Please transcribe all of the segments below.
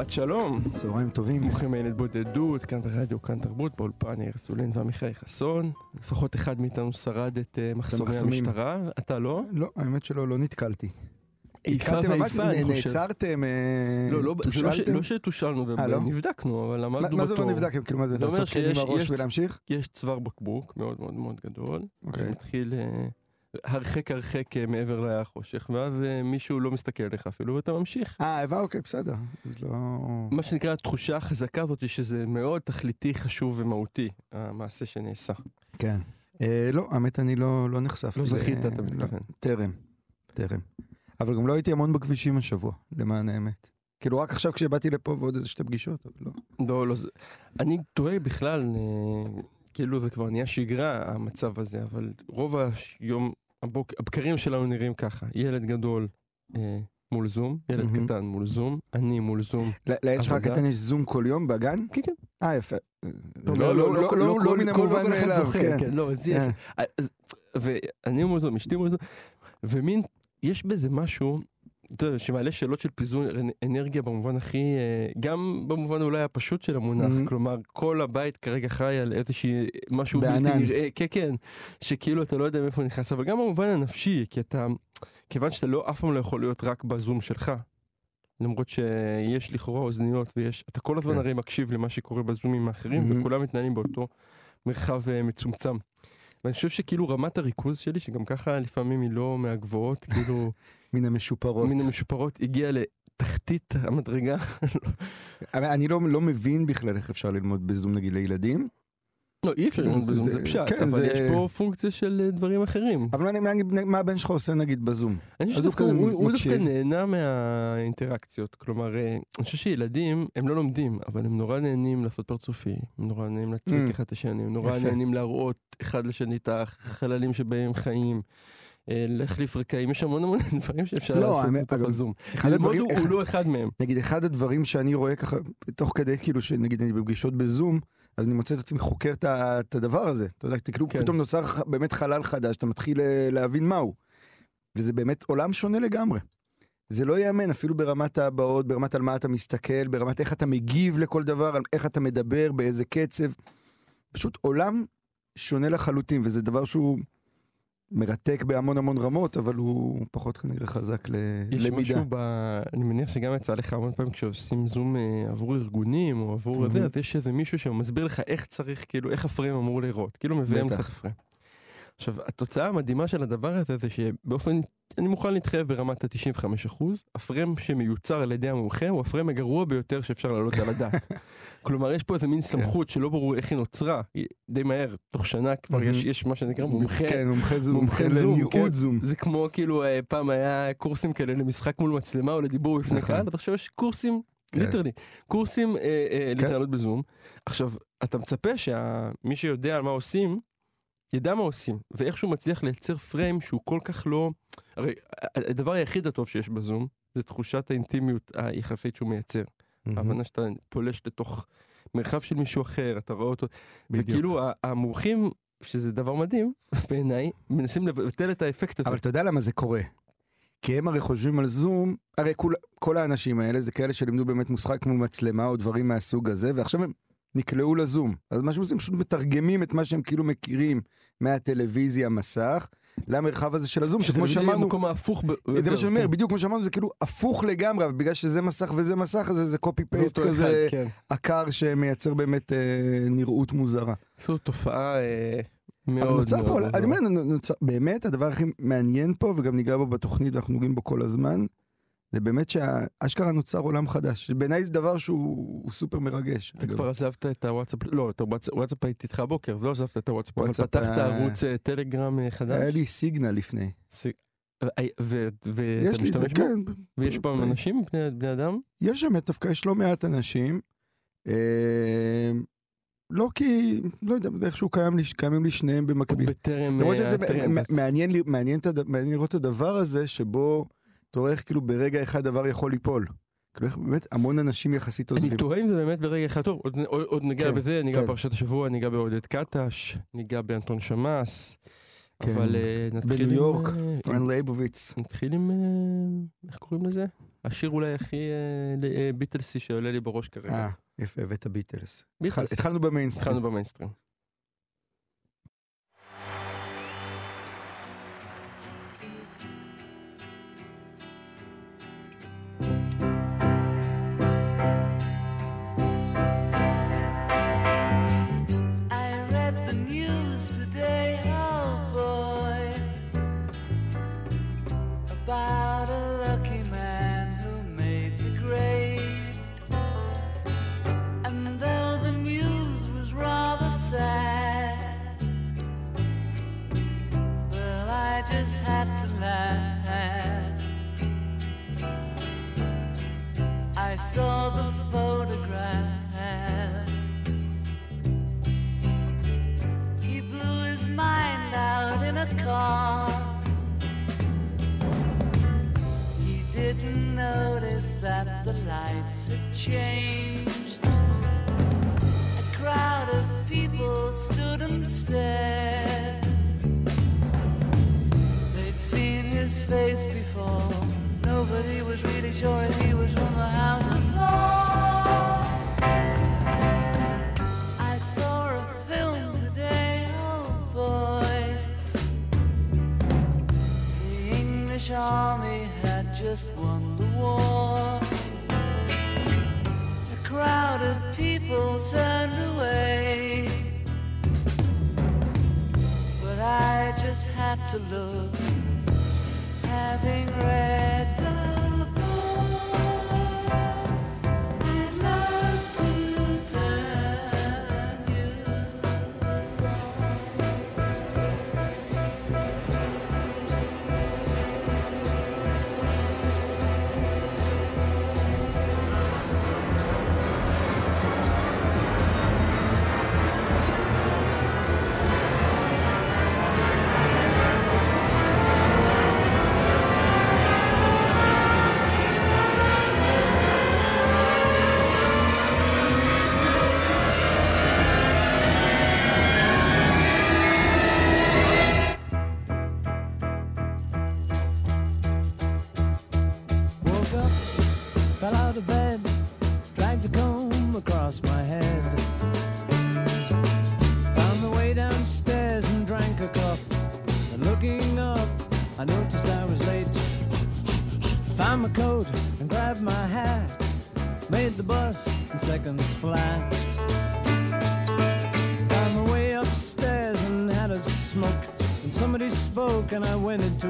שבת שלום, צהריים טובים. ברוכים הילד בודדות, כאן ברדיו, כאן תרבות, באולפן יאיר סולין ועמיחי חסון. לפחות אחד מאיתנו שרד את אה, מחסומי. המשטרה, אתה לא? לא, האמת שלא, לא נתקלתי. איפה ואיפה, אני חושב. נעצרתם, אה, לא, לא, לא תושאלתם? לא שתושלנו אה, לא? ונבדקנו, אבל עמדנו מה זה לא בתור. נבדק? כאילו, מה זה, לעשות שיש- בראש יש- ולהמשיך? יש צוואר בקבוק מאוד מאוד מאוד גדול, אוקיי. שמתחיל הרחק הרחק אה, מעבר לחושך, ואז אה, מישהו לא מסתכל עליך אפילו, ואתה ממשיך. אה, הבא, אוקיי, בסדר. אז לא... מה שנקרא התחושה החזקה הזאת שזה מאוד תכליתי, חשוב ומהותי, המעשה שנעשה. כן. אה, לא, האמת, אני לא לא נחשפתי. לא זכית, אתה לא, מתכוון. טרם, טרם. אבל גם לא הייתי המון בכבישים השבוע, למען האמת. כאילו, רק עכשיו כשבאתי לפה ועוד איזה שתי פגישות, אבל לא. לא, לא, אני תוהה בכלל, אה, כאילו זה כבר נהיה שגרה המצב הזה, אבל רוב היום, הבוק, הבקרים שלנו נראים ככה, ילד גדול אה, מול זום, ילד מהמם. קטן מול זום, אני מול זום. לילד שלך. הקטן יש זום כל יום בגן? כן, כן. אה, יפה. לא, לא- לא- לא- לא- לא מן המובן מאליו, כן. כן, לא, אז יש, אה, ואני מול זום, אשתי מול זום, ומין, יש בזה משהו, אתה יודע, שמעלה שאלות של פיזור אנרגיה במובן הכי, אה, גם במובן אולי הפשוט של המונח, Mhm. כלומר, כל הבית כרגע חי על איזושהי, משהו בלתי בענן. נראה, כן, כן, שכאילו אתה לא יודע מאיפה נכנס, אבל גם במובן הנפשי, כי אתה, כיוון שאתה לא, אף פעם לא יכול להיות רק בזום שלך. למרות שיש לכאורה אוזניות ויש, אתה כל הזמן כן. הרי מקשיב למה שקורה בזומים האחרים, Mhm. וכולם מתנהלים באותו מרחב אה, מצומצם. ואני חושב שכאילו רמת הריכוז שלי, שגם ככה לפעמים היא לא מהגבוהות, כאילו מן המשופרות. מן המשופרות, הגיעה לתחתית המדרגה. אני לא, לא מבין בכלל איך אפשר ללמוד בזום נגיד לילדים, לא, אי אפשר ללמוד זה- בזום, זה- זה פשט, כן, אבל זה- יש פה פונקציה של אה, דברים אחרים. אבל מה, מה, מה הבן שלך עושה נגיד בזום? אני חושב שדווקא הוא הוא. דווקא נהנה מהאינטראקציות. כלומר, אה, אני חושב שילדים, הם לא לומדים, אבל הם נורא נהנים לעשות פרצופים, הם נורא נהנים להציג Mm. אחד את השני, הם נורא. נהנים להראות אחד לשני את החללים שבהם הם חיים. אה, להחליף רקעים, יש המון המון דברים שאפשר לא, לעשות האמת, אגב, בזום. ללמוד הדברים, הוא אחד, הוא לא אחד מהם. נגיד אחד הדברים שאני רואה ככה, תוך כדי כאילו שנגיד אני בפגישות בזום, אז אני מוצא את עצמי חוקר את את הדבר הזה. אתה יודע, כאילו כן. פתאום נוצר באמת חלל חדש, אתה מתחיל אה, להבין מהו. וזה באמת עולם שונה לגמרי. זה לא ייאמן, אפילו ברמת הבעות, ברמת על מה אתה מסתכל, ברמת איך אתה מגיב לכל דבר, על איך אתה מדבר, באיזה קצב. פשוט עולם שונה לחלוטין, וזה דבר שהוא מרתק בהמון המון רמות, אבל הוא פחות כנראה חזק ל- יש למידה. משהו ב... אני מניח שגם יצא לך המון פעמים כשעושים זום אה, עבור ארגונים או עבור. זה, אז יש איזה מישהו שמסביר לך איך צריך, כאילו, איך הפריים אמור להיראות. כאילו מביאים לך את. הפריים. עכשיו, התוצאה המדהימה של הדבר הזה זה שבאופן, אני מוכן להתחייב ברמת ה-95%, הפריים שמיוצר על ידי המומחה הוא הפריים הגרוע ביותר שאפשר להעלות על הדעת. כלומר, יש פה איזה מין סמכות שלא ברור איך היא נוצרה, די מהר, תוך שנה כבר יש. יש מה שנקרא מומחה. כן, מומחה זום, מומחה זום, כן. זום. זה כמו כאילו אה, פעם היה קורסים כאלה למשחק מול מצלמה או לדיבור בפני נכון. קהל, אבל עכשיו יש קורסים, כן. ליטרלי, קורסים אה, אה, כן. להתנהלות בזום. עכשיו, אתה מצפה שמי שיודע על מה עושים, ידע מה עושים, ואיכשהו מצליח לייצר פריים שהוא כל כך לא... הרי הדבר היחיד הטוב שיש בזום, זה תחושת האינטימיות היחפית שהוא מייצר. ההבנה שאתה פולש לתוך מרחב של מישהו אחר, אתה רואה אותו, בדיוק. וכאילו המומחים, שזה דבר מדהים בעיניי, מנסים לבטל את האפקט הזה. אבל אתה יודע למה זה קורה? כי הם הרי חושבים על זום, הרי כל, כל האנשים האלה זה כאלה שלימדו באמת משחק מול מצלמה או דברים מהסוג הזה, ועכשיו הם נקלעו לזום. אז מה שהם עושים, פשוט מתרגמים את מה שהם כאילו מכירים מהטלוויזיה, מסך, למרחב הזה של הזום, שכמו שאמרנו, במקום ההפוך ב- זה מה שאני אומר, כן. בדיוק כמו שאמרנו, זה כאילו הפוך לגמרי, אבל בגלל שזה מסך וזה מסך, אז זה קופי זה פייסט כזה אחד, כן. עקר שמייצר באמת אה, נראות מוזרה. זו תופעה אה, מאוד נוצר פה, מאוד אני מאוד. אומר, באמת הדבר הכי מעניין פה, וגם ניגע בו בתוכנית ואנחנו נוגעים בו כל הזמן, זה באמת שאשכרה נוצר עולם חדש. בעיניי זה דבר שהוא הוא סופר מרגש. אתה. כבר עזבת את הוואטסאפ, לא, את הוואטסאפ וואטסאפ הייתי איתך הבוקר, לא עזבת את הוואטסאפ, אבל פתחת ערוץ אה, טלגרם אה, חדש. היה לי סיגנל לפני. אה, ואתה זה, משתמש בו? כן. ויש ב- אנשים, בני אדם? יש שם דווקא, יש לא מעט אנשים. לא כי, לא יודע, איכשהו קיים לי, קיימים לי שניהם במקביל. בטרם למרות שזה מעניין לראות את הדבר הזה שבו אתה רואה איך כאילו ברגע אחד דבר יכול ליפול. כאילו איך באמת המון אנשים יחסית עוזבים. אני תוהה אם זה באמת ברגע אחד טוב, עוד, עוד, עוד ניגע כן, בזה, ניגע כן. בפרשת השבוע, ניגע בעודד קטש, ניגע באנטון שמאס, כן. אבל אה, נתחיל בניו עם... יורק, אה, עם- רן לייבוביץ. נתחיל עם, אה, איך קוראים לזה? השיר אולי הכי אה, אה, ביטלסי שעולה לי בראש כרגע. אה, יפה, הבאת ביטלס. ביטלס. התחל- התחלנו במיינסטרים. התחלנו במיינסטרים. And I went into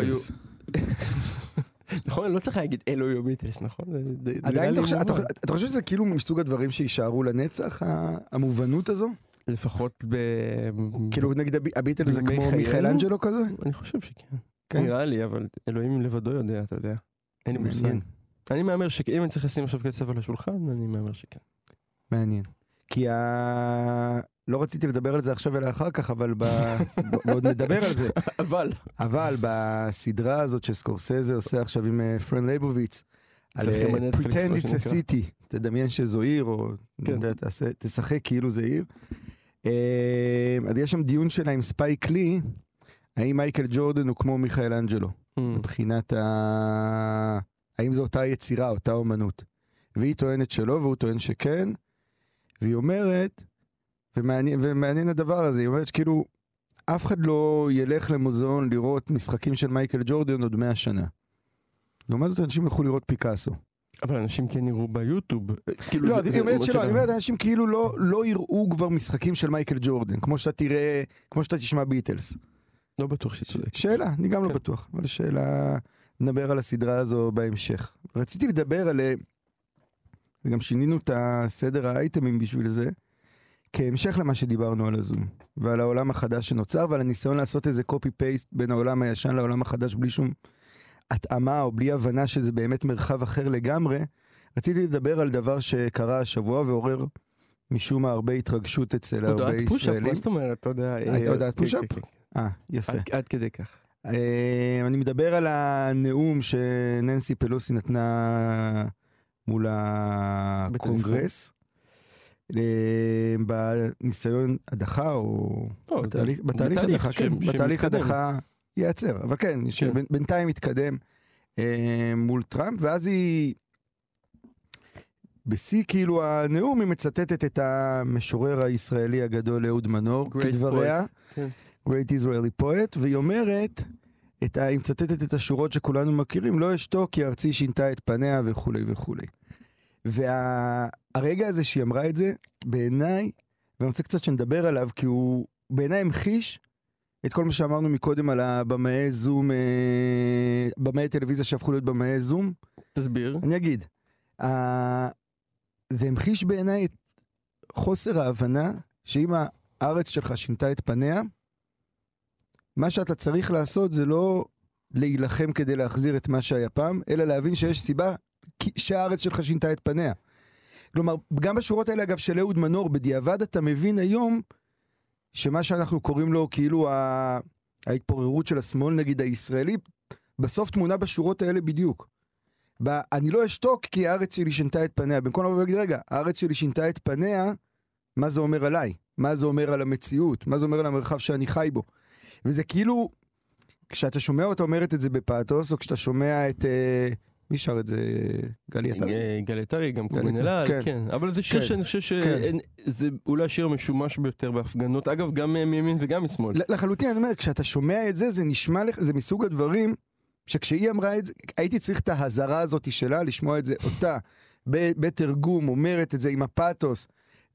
ביטלס. נכון, לא צריך להגיד אלו היו ביטלס, נכון? עדיין אתה חושב, שזה כאילו מסוג הדברים שיישארו לנצח, המובנות הזו? לפחות ב... כאילו נגיד הב- הביטלס זה כמו? מיכאל אנג'לו כזה? אני חושב שכן. כן. נראה לי, אבל אלוהים לבדו יודע, אתה יודע. אין לי מושג. אני מהמר שאם אני צריך לשים עכשיו כסף על השולחן, אני מהמר שכן. מעניין. כי ה... לא רציתי לדבר על זה עכשיו אלא אחר כך, אבל ב... ועוד נדבר על זה. אבל... אבל בסדרה הזאת שסקורסזה עושה עכשיו עם אה, פרן לייבוביץ, על a שנקרא. City, תדמיין שזו עיר, או כן. תשחק כאילו זה עיר. אה, אז יש שם דיון שלה עם ספייק לי, האם מייקל ג'ורדן הוא כמו מיכאל אנג'לו, Mm. מבחינת ה... האם זו אותה יצירה, אותה אומנות. והיא טוענת שלא, והוא טוען שכן, והיא אומרת, ומעניין, ומעניין הדבר הזה, היא אומרת שכאילו, אף אחד לא ילך למוזיאון לראות משחקים של מייקל ג'ורדן עוד 100 שנה. לעומת זאת, אנשים ילכו לראות פיקאסו. אבל אנשים כן יראו ביוטיוב. כאילו, לא, היא אומרת שלא. היא אומרת, אנשים כאילו לא, לא יראו כבר משחקים של מייקל ג'ורדן, כמו שאתה תראה, כמו שאתה תשמע ביטלס. לא בטוח שהיא צודקת. שאלה, אני גם לא כן. בטוח, אבל שאלה, נדבר על הסדרה הזו בהמשך. רציתי לדבר על, אה, וגם שינינו את הסדר האייטמים בשביל זה, כהמשך למה שדיברנו על הזום, ועל העולם החדש שנוצר, ועל הניסיון לעשות איזה פייסט בין העולם הישן לעולם החדש בלי שום התאמה או בלי הבנה שזה באמת מרחב אחר לגמרי. רציתי לדבר על דבר שקרה השבוע ועורר משום מה הרבה התרגשות אצל הרבה הודעת פוש-אפ, ישראלים. מה זאת אומרת? אתה יודע... הייתה אה, הודעת כן, פוש-אפ? כן, כן. אה, יפה. עד- עד כדי כך. אה, אני מדבר על הנאום שננסי פלוסי נתנה מול הקונגרס. אה, בניסיון הדחה או לא, בתהליך, הדחה, ש- כן, בתהליך. הדחה ייעצר, אבל כן, כן. בינתיים התקדם אה, מול טראמפ, ואז היא, בשיא כאילו הנאום, היא מצטטת את המשורר הישראלי הגדול אהוד מנור, כדבריה, כן. Great Israeli Poet, והיא אומרת, את ה, היא מצטטת את השורות שכולנו מכירים, לא אשתוק כי ארצי שינתה את פניה וכולי וכולי. והרגע הזה שהיא אמרה את זה, בעיניי, ואני רוצה קצת שנדבר עליו, כי הוא בעיניי המחיש את כל מה שאמרנו מקודם על הבמאי זום, אה, במאי טלוויזיה שהפכו להיות במאי זום. תסביר. אני אגיד, ה- זה המחיש בעיניי את חוסר ההבנה שאם הארץ שלך שינתה את פניה, מה שאתה צריך לעשות זה לא להילחם כדי להחזיר את מה שהיה פעם, אלא להבין שיש סיבה שהארץ שלך שינתה את פניה. כלומר, גם בשורות האלה, אגב, של אהוד מנור, בדיעבד אתה מבין היום שמה שאנחנו קוראים לו כאילו ה... ההתפוררות של השמאל, נגיד הישראלי, בסוף תמונה בשורות האלה בדיוק. ב... אני לא אשתוק כי הארץ שלי שינתה את פניה. במקום לבוא ולהגיד, רגע, הארץ שלי שינתה את פניה, מה זה אומר עליי? מה זה אומר על המציאות? מה זה אומר על המרחב שאני חי בו? וזה כאילו, כשאתה שומע אותה אומרת את זה בפאתוס, או כשאתה שומע את... אה, מי שר את זה? גלי עטר? אה, גלי עטרי, גם קוראים עטרי, אלעל, כן. כן. אבל זה שיר כן, שאני חושב שזה אולי השיר המשומש ביותר בהפגנות. אגב, גם אה, מימין וגם משמאל. לחלוטין, אני אומר, כשאתה שומע את זה, זה נשמע לך, זה מסוג הדברים שכשהיא אמרה את זה, הייתי צריך את ההזרה הזאת שלה, לשמוע את זה אותה, בתרגום, אומרת את זה עם הפאתוס,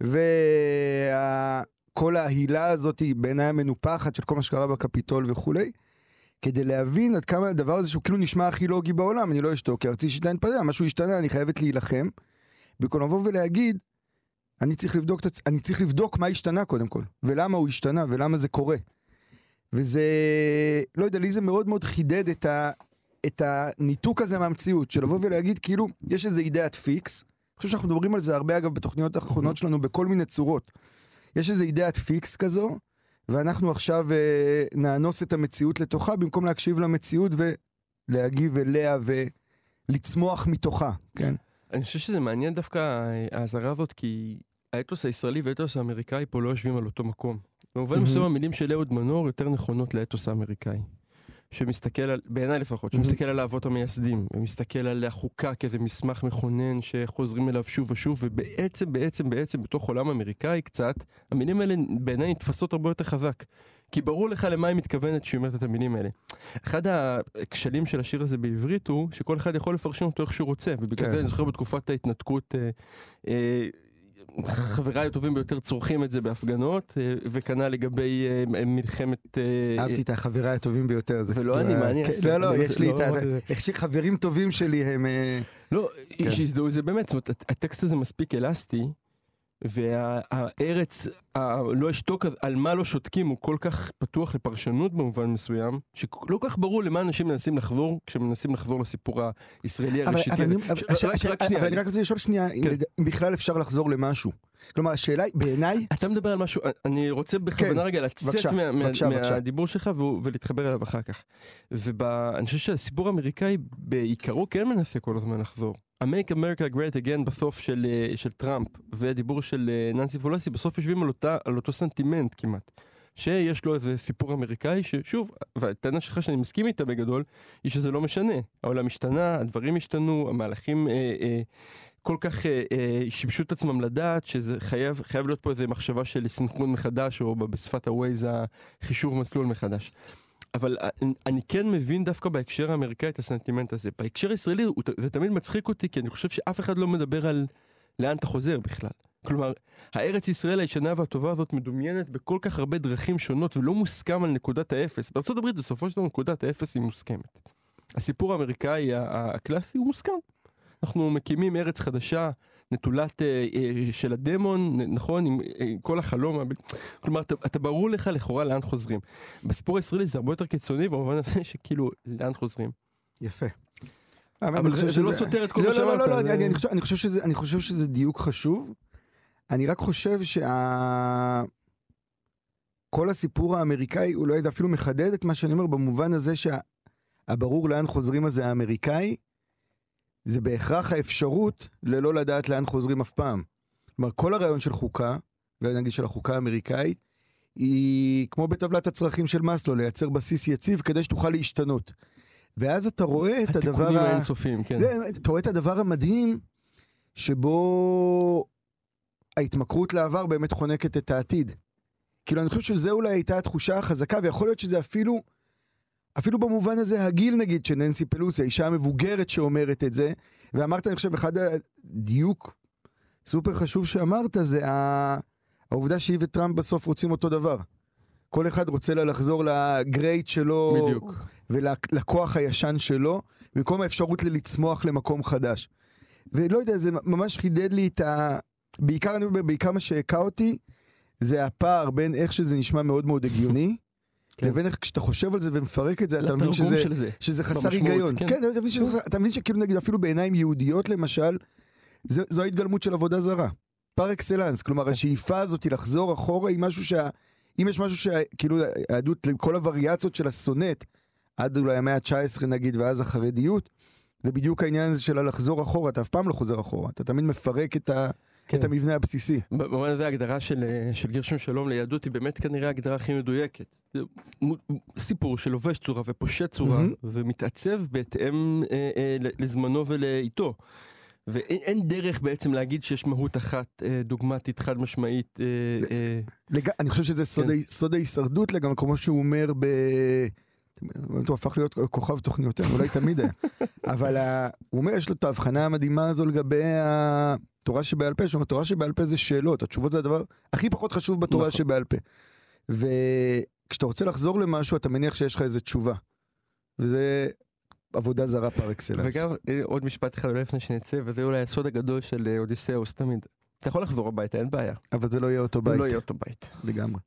וכל ההילה הזאת בעיניי המנופחת של כל מה שקרה בקפיטול וכולי, כדי להבין עד כמה הדבר הזה שהוא כאילו נשמע הכי לוגי בעולם, אני לא אשתוק, כי ארצי שינתה פניה, משהו השתנה, אני חייבת להילחם. במקום לבוא ולהגיד, אני צריך לבדוק, אני צריך לבדוק מה השתנה קודם כל, ולמה הוא השתנה, ולמה זה קורה. וזה, לא יודע, לי זה מאוד מאוד חידד את, ה, את הניתוק הזה מהמציאות, של לבוא ולהגיד כאילו, יש איזה אידיאה פיקס, אני חושב שאנחנו מדברים על זה הרבה אגב בתוכניות האחרונות שלנו בכל מיני צורות. יש איזה אידאת פיקס כזו, ואנחנו עכשיו אה, נאנוס את המציאות לתוכה, במקום להקשיב למציאות ולהגיב אליה ולצמוח מתוכה, כן? אני חושב שזה מעניין דווקא אה, ההאזרה הזאת, כי האתוס הישראלי והאתוס האמריקאי פה לא יושבים על אותו מקום. במובן. מסוים המילים של אהוד מנור יותר נכונות לאתוס האמריקאי. שמסתכל על, בעיניי לפחות, שמסתכל על האבות המייסדים, ומסתכל על החוקה כאיזה מסמך מכונן שחוזרים אליו שוב ושוב, ובעצם, בעצם, בעצם, בתוך עולם אמריקאי קצת, המילים האלה בעיניי נתפסות הרבה יותר חזק. כי ברור לך למה היא מתכוונת כשהיא אומרת את המילים האלה. אחד הכשלים של השיר הזה בעברית הוא שכל אחד יכול לפרשן אותו איך שהוא רוצה, ובגלל כן. זה אני זוכר בתקופת ההתנתקות, אה, אה, חבריי הטובים ביותר צורכים את זה בהפגנות, אה, וכנ"ל לגבי אה, מלחמת... אה, אהבתי את החבריי הטובים ביותר. ולא כאילו אני, מה אני כן, אעשה? לא, לא, יש לי לא- את ה... לא- איך שחברים טובים שלי הם... לא, כן. שיזדהו זה באמת, זאת אומרת, הט- הטקסט הזה מספיק אלסטי, והארץ, לא אשתוק, על מה לא שותקים, הוא כל כך פתוח לפרשנות במובן מסוים, שלא כך ברור למה אנשים מנסים לחזור, כשמנסים לחזור לסיפור הישראלי הראשיתי. אבל אני- רק- רוצה לשאול שנייה, אם כן. אם בכלל אפשר לחזור למשהו. כלומר, השאלה היא, בעיניי, אתה מדבר על משהו, אני רוצה בכוונה כן, רגע לצאת בבקשה, מה- מה- בבקשה, בבקשה. מהדיבור שלך ולהתחבר אליו אחר כך. ואני חושב שהסיפור האמריקאי בעיקרו כן מנסה כל הזמן לחזור. ה-Make America Great Again בסוף של, אה, של טראמפ והדיבור של אה, ננסי פלוסי בסוף יושבים על, אותה, על אותו סנטימנט כמעט. שיש לו איזה סיפור אמריקאי ששוב, והטענה שלך שאני מסכים איתה בגדול, היא שזה לא משנה. העולם השתנה, הדברים השתנו, המהלכים אה, אה, כל כך אה, אה, שיבשו את עצמם לדעת שזה חייב, חייב להיות פה איזה מחשבה של סנכרון מחדש, או בשפת ה Waze החישוב מסלול מחדש. אבל אני- אני כן מבין דווקא בהקשר האמריקאי את הסנטימנט הזה. בהקשר הישראלי זה תמיד מצחיק אותי, כי אני חושב שאף אחד לא מדבר על לאן אתה חוזר בכלל. כלומר, הארץ ישראל הישנה והטובה הזאת מדומיינת בכל כך הרבה דרכים שונות ולא מוסכם על נקודת האפס. בארה"ב בסופו של דבר נקודת האפס היא מוסכמת. הסיפור האמריקאי הקלאסי הוא מוסכם. אנחנו מקימים ארץ חדשה, נטולת אה, אה, של הדמון, נכון, עם אה, כל החלום. הב- כלומר, אתה, אתה ברור לך לכאורה לאן חוזרים. בסיפור הישראלי זה הרבה יותר קיצוני במובן הזה שכאילו, לאן חוזרים. יפה. אבל אני זה- לא סותר את כל לא, מה לא, לא, שאמרת, לא, זה- אני- אני חושב- שזה- אני חושב שזה דיוק חשוב. אני רק חושב שה... כל הסיפור האמריקאי, אולי זה אפילו מחדד את מה שאני אומר, במובן הזה שהברור לאן חוזרים הזה האמריקאי, זה בהכרח האפשרות ללא לדעת לאן חוזרים אף פעם. כלומר, כל הרעיון של חוקה, ונגיד של החוקה האמריקאית, היא כמו בטבלת הצרכים של מאסלו, לייצר בסיס יציב כדי שתוכל להשתנות. ואז אתה רואה את הדבר התיקונים ה... האינסופיים, כן. זה, אתה רואה את הדבר המדהים שבו ההתמכרות לעבר באמת חונקת את העתיד. כאילו, אני חושב שזו אולי הייתה התחושה החזקה, ויכול להיות שזה אפילו, אפילו במובן הזה, הגיל נגיד של ננסי פלוסי, האישה המבוגרת שאומרת את זה, ואמרת, אני חושב, אחד הדיוק סופר חשוב שאמרת, זה. העובדה שהיא וטראמפ בסוף רוצים אותו דבר. כל אחד רוצה לה לחזור לגרייט שלו, בדיוק. ולכוח הישן שלו, במקום האפשרות לצמוח למקום חדש. ולא יודע, זה ממש חידד לי את ה... בעיקר, אני אומר, בעיקר מה שהכה אותי, זה הפער בין איך שזה נשמע מאוד מאוד הגיוני, כן. לבין איך כשאתה חושב על זה ומפרק את זה, אתה מבין שזה, של זה. שזה חסר במשמעות, היגיון. כן. כן, אתה מבין, שזה, אתה מבין שכאילו נגיד אפילו בעיניים יהודיות למשל, זה, זו ההתגלמות של עבודה זרה. פר אקסלנס, כלומר השאיפה הזאת לחזור אחורה היא משהו שה... אם יש משהו שכאילו היהדות לכל הווריאציות של הסונט, עד אולי המאה ה-19 נגיד, ואז החרדיות, זה בדיוק העניין הזה של הלחזור אחורה, אתה אף פעם לא חוזר אחורה, אתה תמיד מפרק את, ה... כן. את המבנה הבסיסי. במובן הזה ההגדרה של, אה, של גרשון שלום ליהדות היא באמת כנראה ההגדרה הכי מדויקת. זה סיפור שלובש צורה ופושט צורה מהמם. ומתעצב בהתאם אה, אה, לזמנו ולעיתו. ואין אין דרך בעצם להגיד שיש מהות אחת אה, דוגמטית חד משמעית. אה, אה, לג... אני חושב שזה סוד, כן. סוד ההישרדות לגמרי, כמו שהוא אומר ב... באמת הוא הפך להיות כוכב תוכניותינו, אולי תמיד היה. אבל ה... הוא אומר, יש לו את ההבחנה המדהימה הזו לגבי התורה שבעל פה, שאומר, תורה שבעל פה זה שאלות, התשובות זה הדבר הכי פחות חשוב בתורה נכון. שבעל פה. וכשאתה רוצה לחזור למשהו, אתה מניח שיש לך איזו תשובה. וזה עבודה זרה פר אקסלנס. וגם אה, עוד משפט אחד לפני שנצא, וזה אולי הסוד הגדול של אה, אודיסאוס תמיד. אתה יכול לחזור הביתה, אין בעיה. אבל זה לא יהיה אותו זה בית, לא יהיה אותו בית. לגמרי.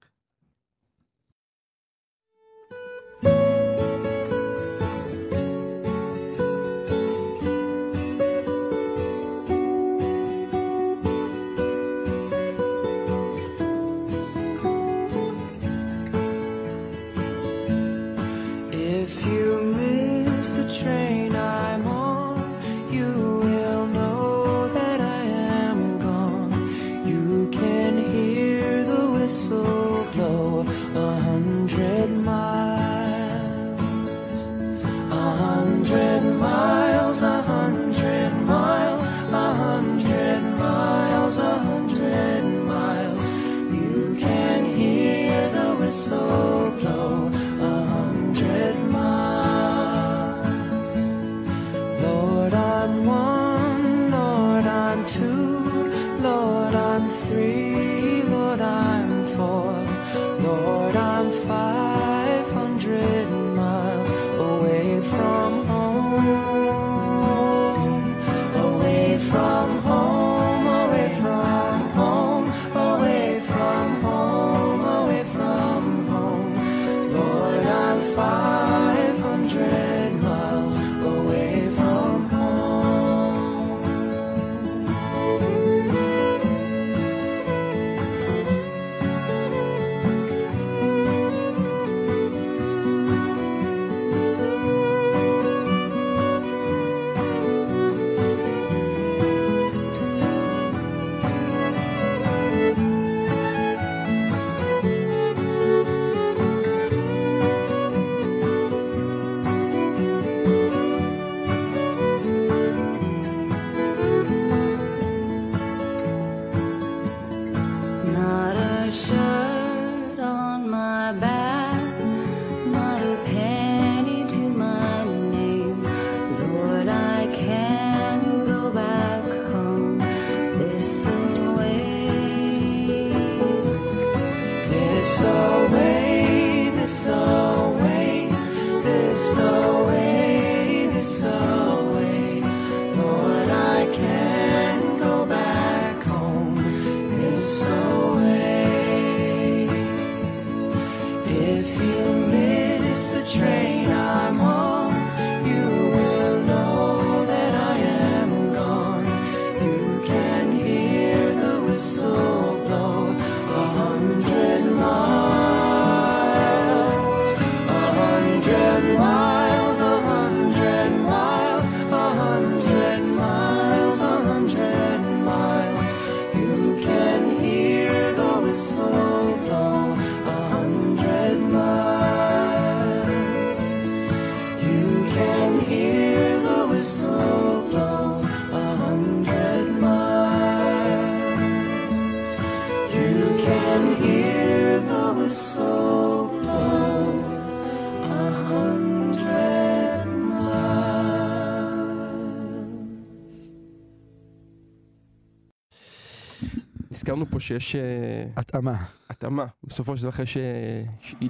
הסכמנו פה שיש אה, התאמה, התאמה, בסופו של דבר אחרי ש...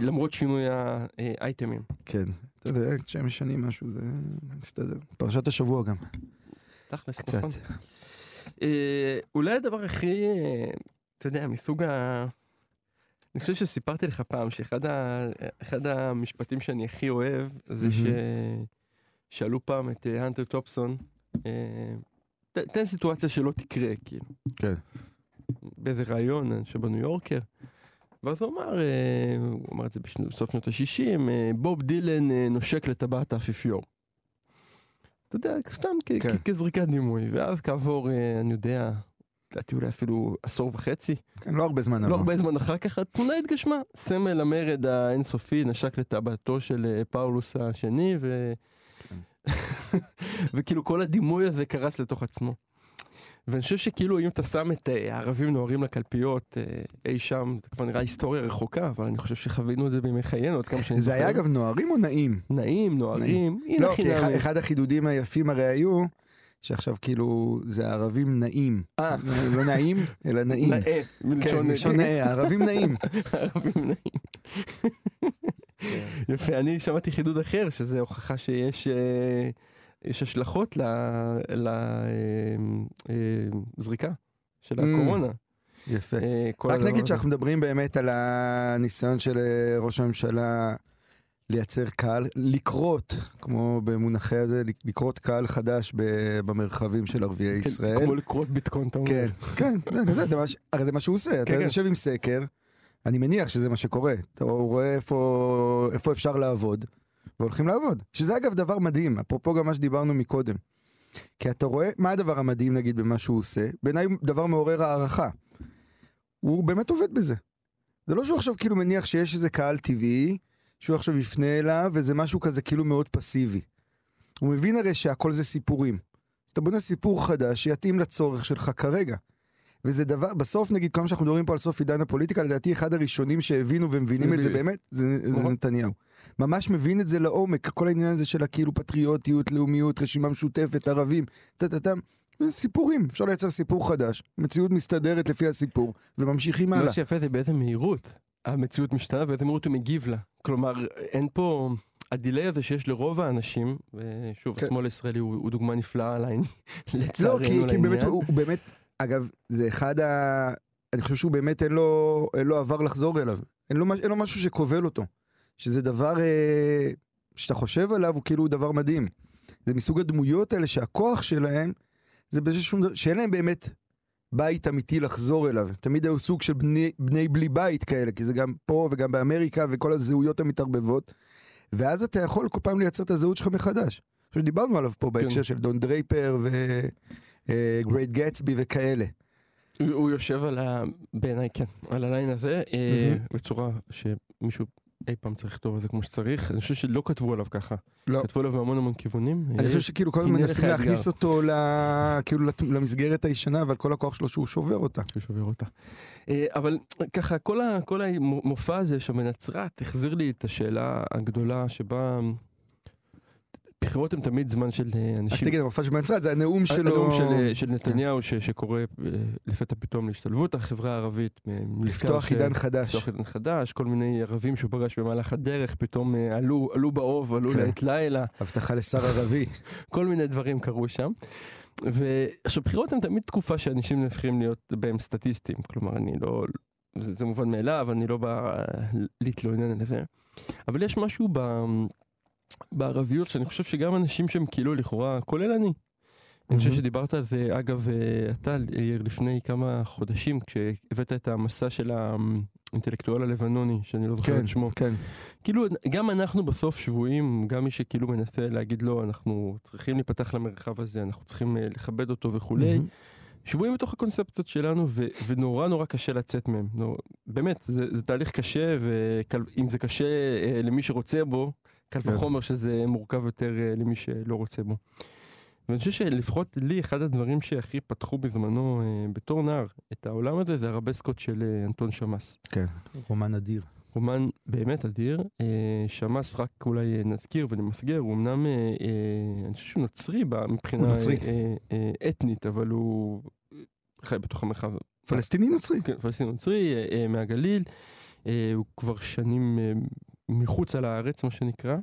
למרות שינוי האייטמים. כן. אתה יודע, כשהם משנים משהו זה מסתדר. פרשת השבוע גם, תכלס, קצת. נכון. אה, אולי הדבר הכי, אה, אתה יודע, מסוג ה... אני חושב שסיפרתי לך פעם שאחד ה... אחד המשפטים שאני הכי אוהב זה ש... שאלו פעם את אה, הנטר טופסון, אה, ת- תן סיטואציה שלא תקרה, כאילו. כן. באיזה ראיון אה, שבניו יורקר. ואז הוא אמר, אה, הוא אמר את זה בסוף שנות ה-60, בוב דילן אה, נושק לטבעת האפיפיור. אתה יודע, סתם כן. כזריקת דימוי, ואז כעבור, אה, אני יודע, לדעתי אולי אפילו עשור וחצי, כן, לא הרבה זמן לא עבר. הרבה זמן אחר כך, התמונה התגשמה. סמל המרד האינסופי נשק לטבעתו של אה, פאולוס השני, ו... וכאילו כל הדימוי הזה קרס לתוך עצמו. ואני חושב שכאילו אם אתה שם את אה, הערבים נוהרים לקלפיות אה, אי שם, זה כבר נראה היסטוריה רחוקה, אבל אני חושב שחווינו את זה בימי חיינו, עד כמה שאני זה היה. אגב נוערים או נעים? נעים, נוהרים, לא, כי אחד- החידודים היפים הרי היו, שעכשיו כאילו זה הערבים נעים. אה, לא נעים, אלא נעים. נאה, כן, מלשון לשון נאה, הערבים נעים. ערבים נעים. יפה, אני שמעתי חידוד אחר, שזה הוכחה שיש אה, יש השלכות לזריקה של Mm. הקורונה. יפה. אה, רק נגיד. שאנחנו מדברים באמת על הניסיון של אה, ראש הממשלה לייצר קהל, לקרות, כמו במונחי הזה, לקרות קהל חדש במרחבים של ערביי כן, ישראל. כמו לקרות ביטקוין, אתה אומר. כן, כן, ש- הרי זה מה שהוא עושה, אתה כן. יושב עם סקר, אני מניח שזה מה שקורה, אתה רואה איפה אפשר לעבוד, והולכים לעבוד. שזה אגב דבר מדהים, אפרופו גם מה שדיברנו מקודם. כי אתה רואה, מה הדבר המדהים נגיד במה שהוא עושה? בעיניי דבר מעורר הערכה. הוא באמת עובד בזה. זה לא שהוא עכשיו כאילו מניח שיש איזה קהל טבעי, שהוא עכשיו יפנה אליו, וזה משהו כזה כאילו מאוד פסיבי. הוא מבין הרי שהכל זה סיפורים. אז אתה בונה סיפור חדש שיתאים לצורך שלך כרגע. וזה דבר, בסוף נגיד, כל מה שאנחנו מדברים פה על סוף עידן הפוליטיקה, לדעתי אחד הראשונים שהבינו ומבינים את זה. באמת, זה, זה נכון. נתניהו. ממש מבין את זה לעומק, כל העניין הזה של הכאילו פטריוטיות, לאומיות, רשימה משותפת, ערבים, טה-טה-טה. זה סיפורים, אפשר לייצר סיפור חדש, מציאות מסתדרת לפי הסיפור, וממשיכים הלאה. מה שיפה זה באיזה מהירות המציאות משתנה ובאיזה מהירות הוא מגיב לה. כלומר, אין פה... הדיליי הזה שיש לרוב האנשים, ושוב, כן. השמאל הישראלי הוא, הוא דוגמה נפלאה לעניין, לא, לצערנו כי, כי. באמת, הוא, הוא באמת, אגב, זה אחד ה... אני חושב שהוא באמת אין לו, אין לו עבר לחזור אליו. אין לו, אין לו משהו שכובל אותו. שזה דבר אה, שאתה חושב עליו, הוא כאילו דבר מדהים. זה מסוג הדמויות האלה שהכוח שלהם, זה באיזשהו דבר, שאין להם באמת בית אמיתי לחזור אליו. תמיד היו סוג של בני, בני בלי בית כאלה, כי זה גם פה וגם באמריקה וכל הזהויות המתערבבות. ואז אתה יכול כל פעם לייצר את הזהות שלך מחדש. עכשיו דיברנו עליו פה בהקשר של דון דרייפר וגרייט גטסבי וכאלה. הוא, הוא יושב על ה... בעיניי כן, על הליין הזה, אה, בצורה שמישהו אי פעם צריך לכתוב על זה כמו שצריך. אני חושב שלא כתבו עליו ככה. לא. כתבו עליו מהמון המון כיוונים. אני אה, חושב שכאילו כל הזמן מנסים להכניס. אותו ל- כאילו למסגרת הישנה, אבל כל הכוח שלו שהוא שובר אותה. שהוא שובר אותה. אה, אבל ככה, כל, ה, כל המופע הזה שם בנצרת החזיר לי את השאלה הגדולה שבה בחירות הן תמיד זמן של אה, אז אנשים... תגיד, המופע של בנצרת זה הנאום שלו. הנאום של, אה, של נתניהו ש, שקורא אה, לפתע פתאום להשתלבות החברה הערבית. אה, לפתוח ש- עידן חדש. לפתוח עידן חדש, כל מיני ערבים שהוא פגש במהלך הדרך, פתאום אה, עלו, עלו באוב, עלו כן. לעת לילה, הבטחה לשר ערבי. כל מיני דברים קרו שם. ועכשיו בחירות הן תמיד תקופה שאנשים נהפכים להיות בהם סטטיסטים, כלומר אני לא, זה, זה מובן מאליו, אני לא בא אה, להתלונן על זה, אבל יש משהו ב, בערביות שאני חושב שגם אנשים שהם כאילו לכאורה, כולל אני, אני חושב. שדיברת על זה, אגב, אה, אתה, יאיר, לפני כמה חודשים, כשהבאת את המסע של האינטלקטואל הלבנוני, שאני לא זוכר כן, את שמו. כן. כאילו, גם אנחנו בסוף שבויים, גם מי שכאילו מנסה להגיד לא, אנחנו צריכים להיפתח למרחב הזה, אנחנו צריכים אה, לכבד אותו וכולי. שבויים בתוך הקונספציות שלנו, ו- ונורא נורא קשה לצאת מהם. נו, באמת, זה, זה תהליך קשה, ואם זה קשה אה, למי שרוצה בו, קל כן. וחומר שזה מורכב יותר אה, למי שלא רוצה בו. ואני חושב שלפחות לי, אחד הדברים שהכי פתחו בזמנו אה, בתור נער את העולם הזה, זה הרבסקות של אה, אנטון שמאס. כן, רומן אדיר. רומן באמת אדיר, אה, שמאס רק אולי נזכיר ונמסגר, הוא אמנם, אה, אה, אני חושב שהוא נוצרי בה- מבחינה נוצרי. אה, אה, אתנית, אבל הוא חי בתוך המרחב פלסטיני נוצרי. כן, פלסטיני נוצרי אה, אה, מהגליל, אה, הוא כבר שנים אה, מחוצה לארץ, מה שנקרא.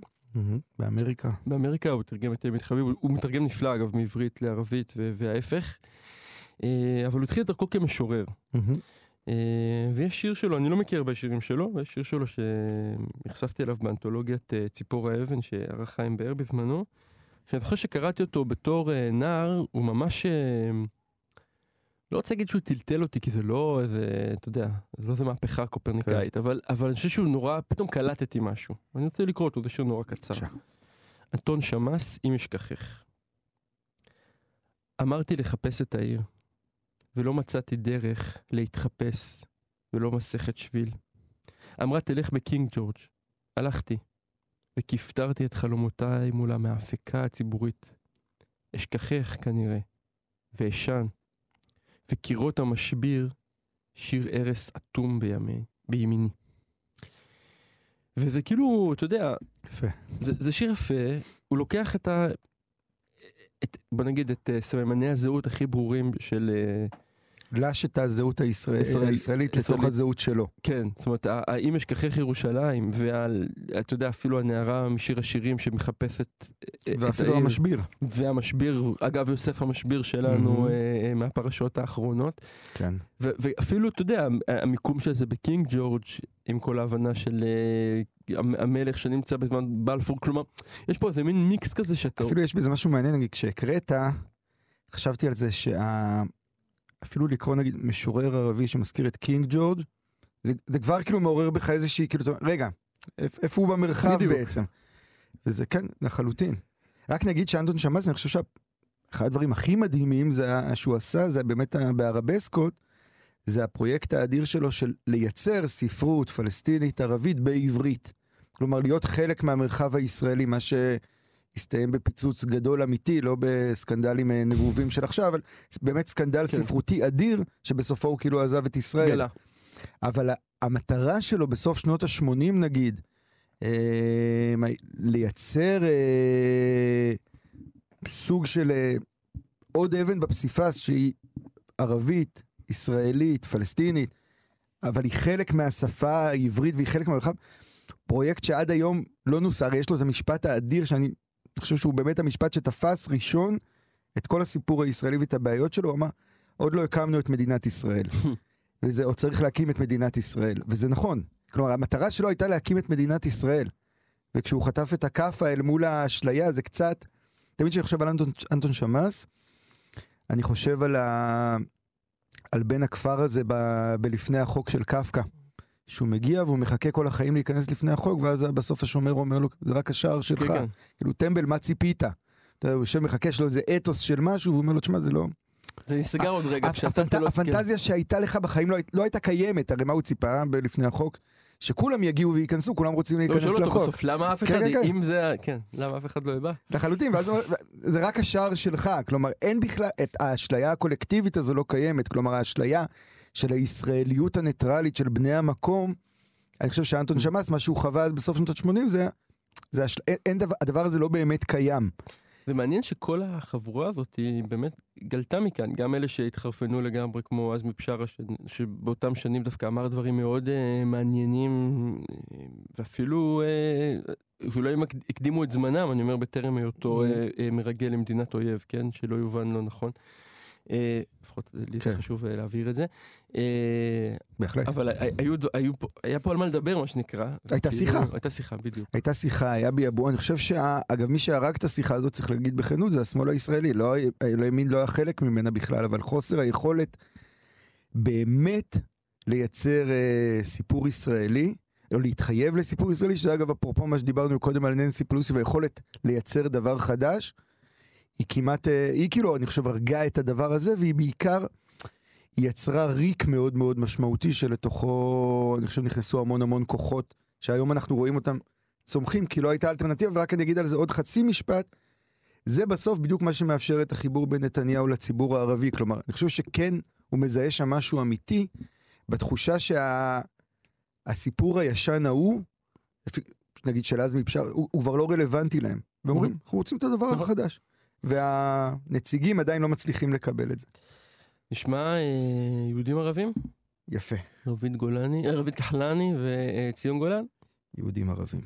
באמריקה. באמריקה הוא תרגם את אמיל חביב, הוא, מתרגם נפלא אגב מעברית לערבית וההפך. אה, אבל הוא התחיל את דרכו כמשורר. אה, ויש שיר שלו, אני לא מכיר הרבה שירים שלו, ויש שיר שלו שנחשפתי אליו באנתולוגיית אה, ציפור האבן שערך חיים באר בזמנו, שאני זוכר שקראתי אותו בתור נער, הוא ממש... לא רוצה להגיד שהוא טלטל אותי, כי זה לא איזה, אתה יודע, זה לא איזה מהפכה קופרניקאית, אבל, אבל אני חושב שהוא נורא, פתאום קלטתי משהו. ואני רוצה לקרוא אותו, זה שיר נורא קצר. אנטון שמאס, אם אשכחך. אמרתי לחפש את העיר, ולא מצאתי דרך להתחפש, ולא מסכת שביל. אמרה תלך בקינג ג'ורג'. הלכתי, וכפתרתי את חלומותיי מול המאפקה הציבורית. אשכחך כנראה, ואשן, וקירות המשביר, שיר ערש אטום בימי, בימיני. וזה כאילו, אתה יודע, יפה. זה, זה שיר יפה, הוא לוקח את ה... את, בוא נגיד את uh, סממני הזהות הכי ברורים של... לש את הזהות הישראל- ישראל- הישראלית לתוך. הזהות שלו. כן, זאת אומרת, האם אשכחך ירושלים, ואתה יודע, אפילו הנערה משיר השירים שמחפשת אה, את ואפילו העיר, המשביר. והמשביר, אגב, יוסף המשביר שלנו. אה, אה, מהפרשות האחרונות. כן. ו- ואפילו, אתה יודע, המיקום של זה בקינג ג'ורג', עם כל ההבנה של המ- המלך שנמצא בזמן בלפור, כלומר, יש פה איזה מין מיקס כזה שאתה... אפילו יש בזה משהו מעניין, נגיד, כשהקראת, חשבתי על זה שה... אפילו לקרוא נגיד משורר ערבי שמזכיר את קינג ג'ורג', זה, זה כבר כאילו מעורר בך איזושהי, כאילו, רגע, איפ- איפה הוא במרחב בדיוק. בעצם? וזה כן, לחלוטין. רק נגיד שאנטון שמאס, אני חושב שאחד הדברים הכי מדהימים זה שהוא עשה, זה באמת בערבסקות, זה הפרויקט האדיר שלו של לייצר ספרות פלסטינית ערבית בעברית. כלומר, להיות חלק מהמרחב הישראלי, מה שהסתיים בפיצוץ גדול אמיתי, לא בסקנדלים אה, נבובים של עכשיו, אבל באמת סקנדל כן. ספרותי אדיר, שבסופו הוא כאילו עזב את ישראל. גלה. אבל המטרה שלו בסוף שנות ה-80 נגיד, אה, לייצר אה, סוג של אה, עוד אבן בפסיפס שהיא ערבית, ישראלית, פלסטינית, אבל היא חלק מהשפה העברית והיא חלק מהמרחב. פרויקט שעד היום לא נוסה, יש לו את המשפט האדיר שאני חושב שהוא באמת המשפט שתפס ראשון את כל הסיפור הישראלי ואת הבעיות שלו, הוא אמר, עוד לא הקמנו את מדינת ישראל. וזה עוד צריך להקים את מדינת ישראל, וזה נכון. כלומר, המטרה שלו הייתה להקים את מדינת ישראל. וכשהוא חטף את הכאפה אל מול האשליה, זה קצת... תמיד כשאני חושב על אנטון, אנטון שמאס, אני חושב על, ה... על בן הכפר הזה ב... בלפני החוק של קפקא. שהוא מגיע והוא מחכה כל החיים להיכנס לפני החוק, ואז בסוף השומר אומר לו, זה רק השער שלך. כן, כן. כאילו, טמבל, מה ציפית? אתה יודע, הוא יושב מחכה, לו איזה אתוס של משהו, והוא אומר לו, תשמע, זה לא... זה נסגר עוד רגע, לא- הפנטזיה שהייתה לך בחיים לא, לא הייתה קיימת, הרי מה הוא ציפה לפני החוק? שכולם יגיעו וייכנסו, כולם רוצים לא, להיכנס שואל אותו לחוק. בסוף, למה אף כן, אחד, כן, כן. אם זה, ה- כן, למה אף אחד לא יבא? לחלוטין, ואז זה רק השער שלך, כלומר אין בכלל, את האשליה הקולקטיבית הזו לא קיימת, כלומר האשליה של הישראליות הניטרלית של בני המקום, אני חושב שאנטון שמאס, מה שהוא חווה בסוף שנות ה-80 זה, זה השל... אין, אין דבר, הדבר הזה לא באמת קיים. זה מעניין שכל החבורה הזאת היא באמת גלתה מכאן, גם אלה שהתחרפנו לגמרי כמו עזמי בשארה, ש... שבאותם שנים דווקא אמר דברים מאוד uh, מעניינים, אה, ואפילו uh, שאולי הם הקד- הקדימו את זמנם, אני אומר בטרם היותו uh, uh, מרגל למדינת אויב, כן? שלא יובן לא נכון. לפחות לי כן. זה חשוב uh, להבהיר את זה. Uh, בהחלט. אבל היה פה על מה לדבר, מה שנקרא. הייתה שיחה. הייתה שיחה, בדיוק. הייתה שיחה, היה ביבוא, אני חושב שאגב מי שהרג את השיחה הזאת צריך להגיד בכנות זה השמאל הישראלי, לא, ה- לא הימין לא היה חלק ממנה בכלל, אבל חוסר היכולת באמת לייצר אה, סיפור ישראלי, או להתחייב לסיפור ישראלי, שזה אגב אפרופו מה שדיברנו קודם על ננסי פלוסי והיכולת לייצר דבר חדש, היא כמעט, אה, היא כאילו אני חושב הרגה את הדבר הזה והיא בעיקר יצרה ריק מאוד מאוד משמעותי שלתוכו אני חושב נכנסו המון המון כוחות שהיום אנחנו רואים אותם צומחים כי לא הייתה אלטרנטיבה ורק אני אגיד על זה עוד חצי משפט. זה בסוף בדיוק מה שמאפשר את החיבור בין נתניהו לציבור הערבי כלומר אני חושב שכן הוא מזהה שם משהו אמיתי בתחושה שהסיפור הישן ההוא נגיד של עזמי בשארה הוא, הוא כבר לא רלוונטי להם ואומרים Mhm. אנחנו רוצים את הדבר נכון. החדש והנציגים עדיין לא מצליחים לקבל את זה. נשמע אה, יהודים ערבים? יפה. אה, רביד גולני, רביד כחלני וציון אה, גולן? יהודים ערבים.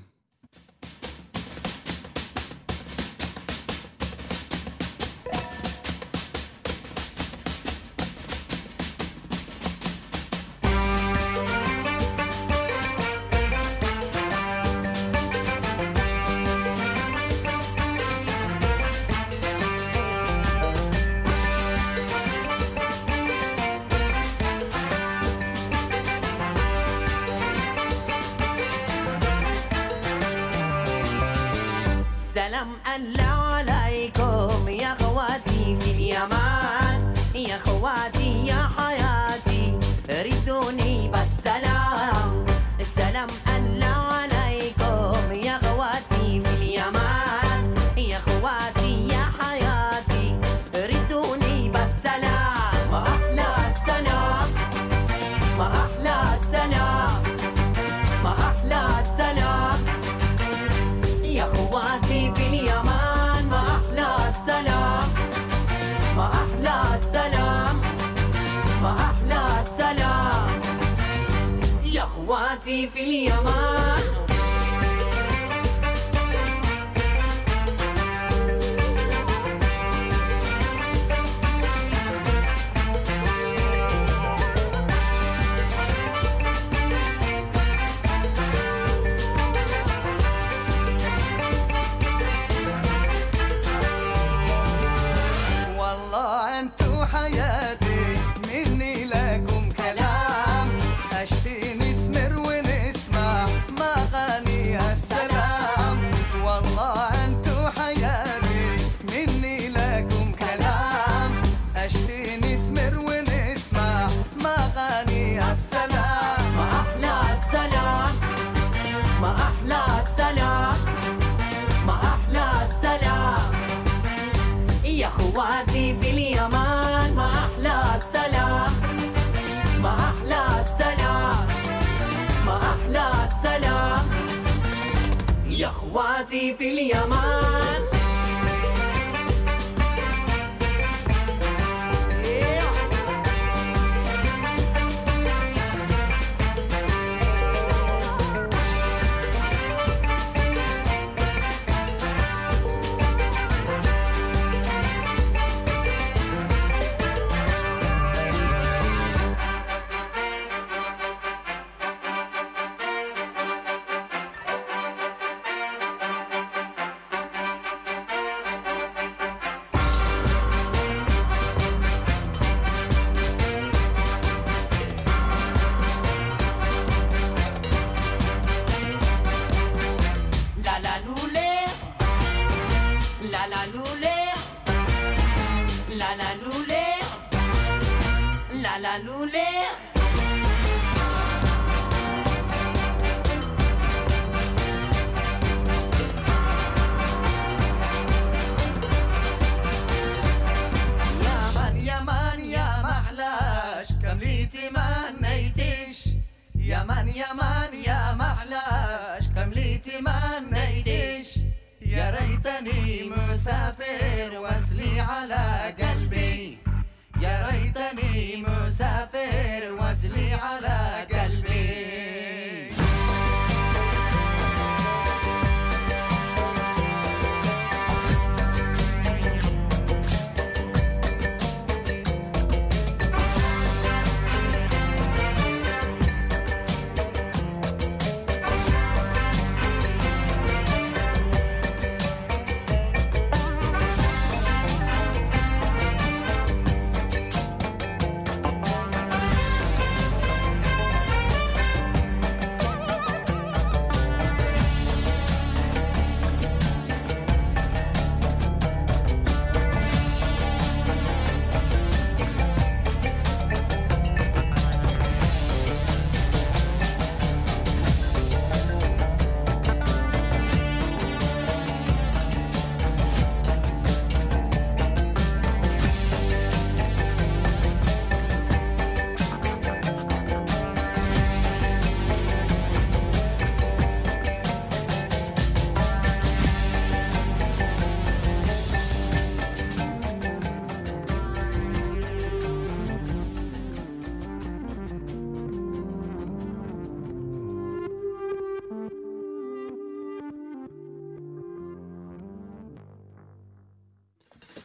نفسي في اليمام feel your mind.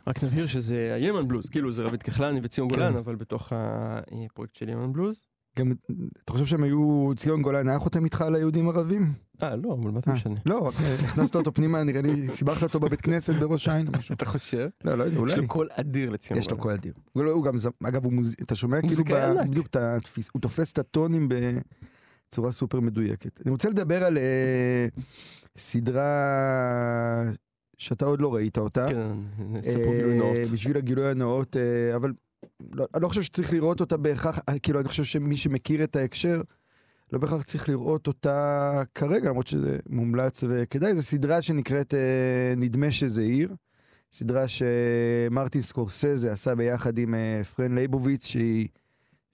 רק נבהיר שזה ה Yemen Blues, כאילו זה רביד כחלני וציון כן. גולן, אבל בתוך הפרויקט של Yemen Blues. גם, אתה חושב שהם היו, ציון גולן היה חותם איתך על היהודים ערבים? אה, לא, אבל מה זה אה, משנה? לא, אה, הכנסת אותו פנימה, נראה לי, סיבכת אותו בבית כנסת בראש העין או משהו. אתה חושב? לא, לא יודע, יש אולי. לו קול אדיר לציון יש לו גולן. קול אדיר. הוא לא- גם, אגב. אתה שומע כאילו. בדיוק, הוא תופס את הטונים בצורה סופר מדויקת. אני רוצה לדבר על אה, סדרה שאתה עוד לא ראית אותה. כן, נעשה פה גילוי אה, נאות. בשביל הגילוי הנאות, אה, אבל לא, אני לא חושב שצריך לראות אותה בהכרח, אה, כאילו אני חושב שמי שמכיר את ההקשר, לא בהכרח צריך לראות אותה כרגע, למרות שזה מומלץ וכדאי, זו סדרה שנקראת אה, נדמה שזה עיר. סדרה שמרטין סקורסזה עשה ביחד עם אה, פרן לייבוביץ, שהיא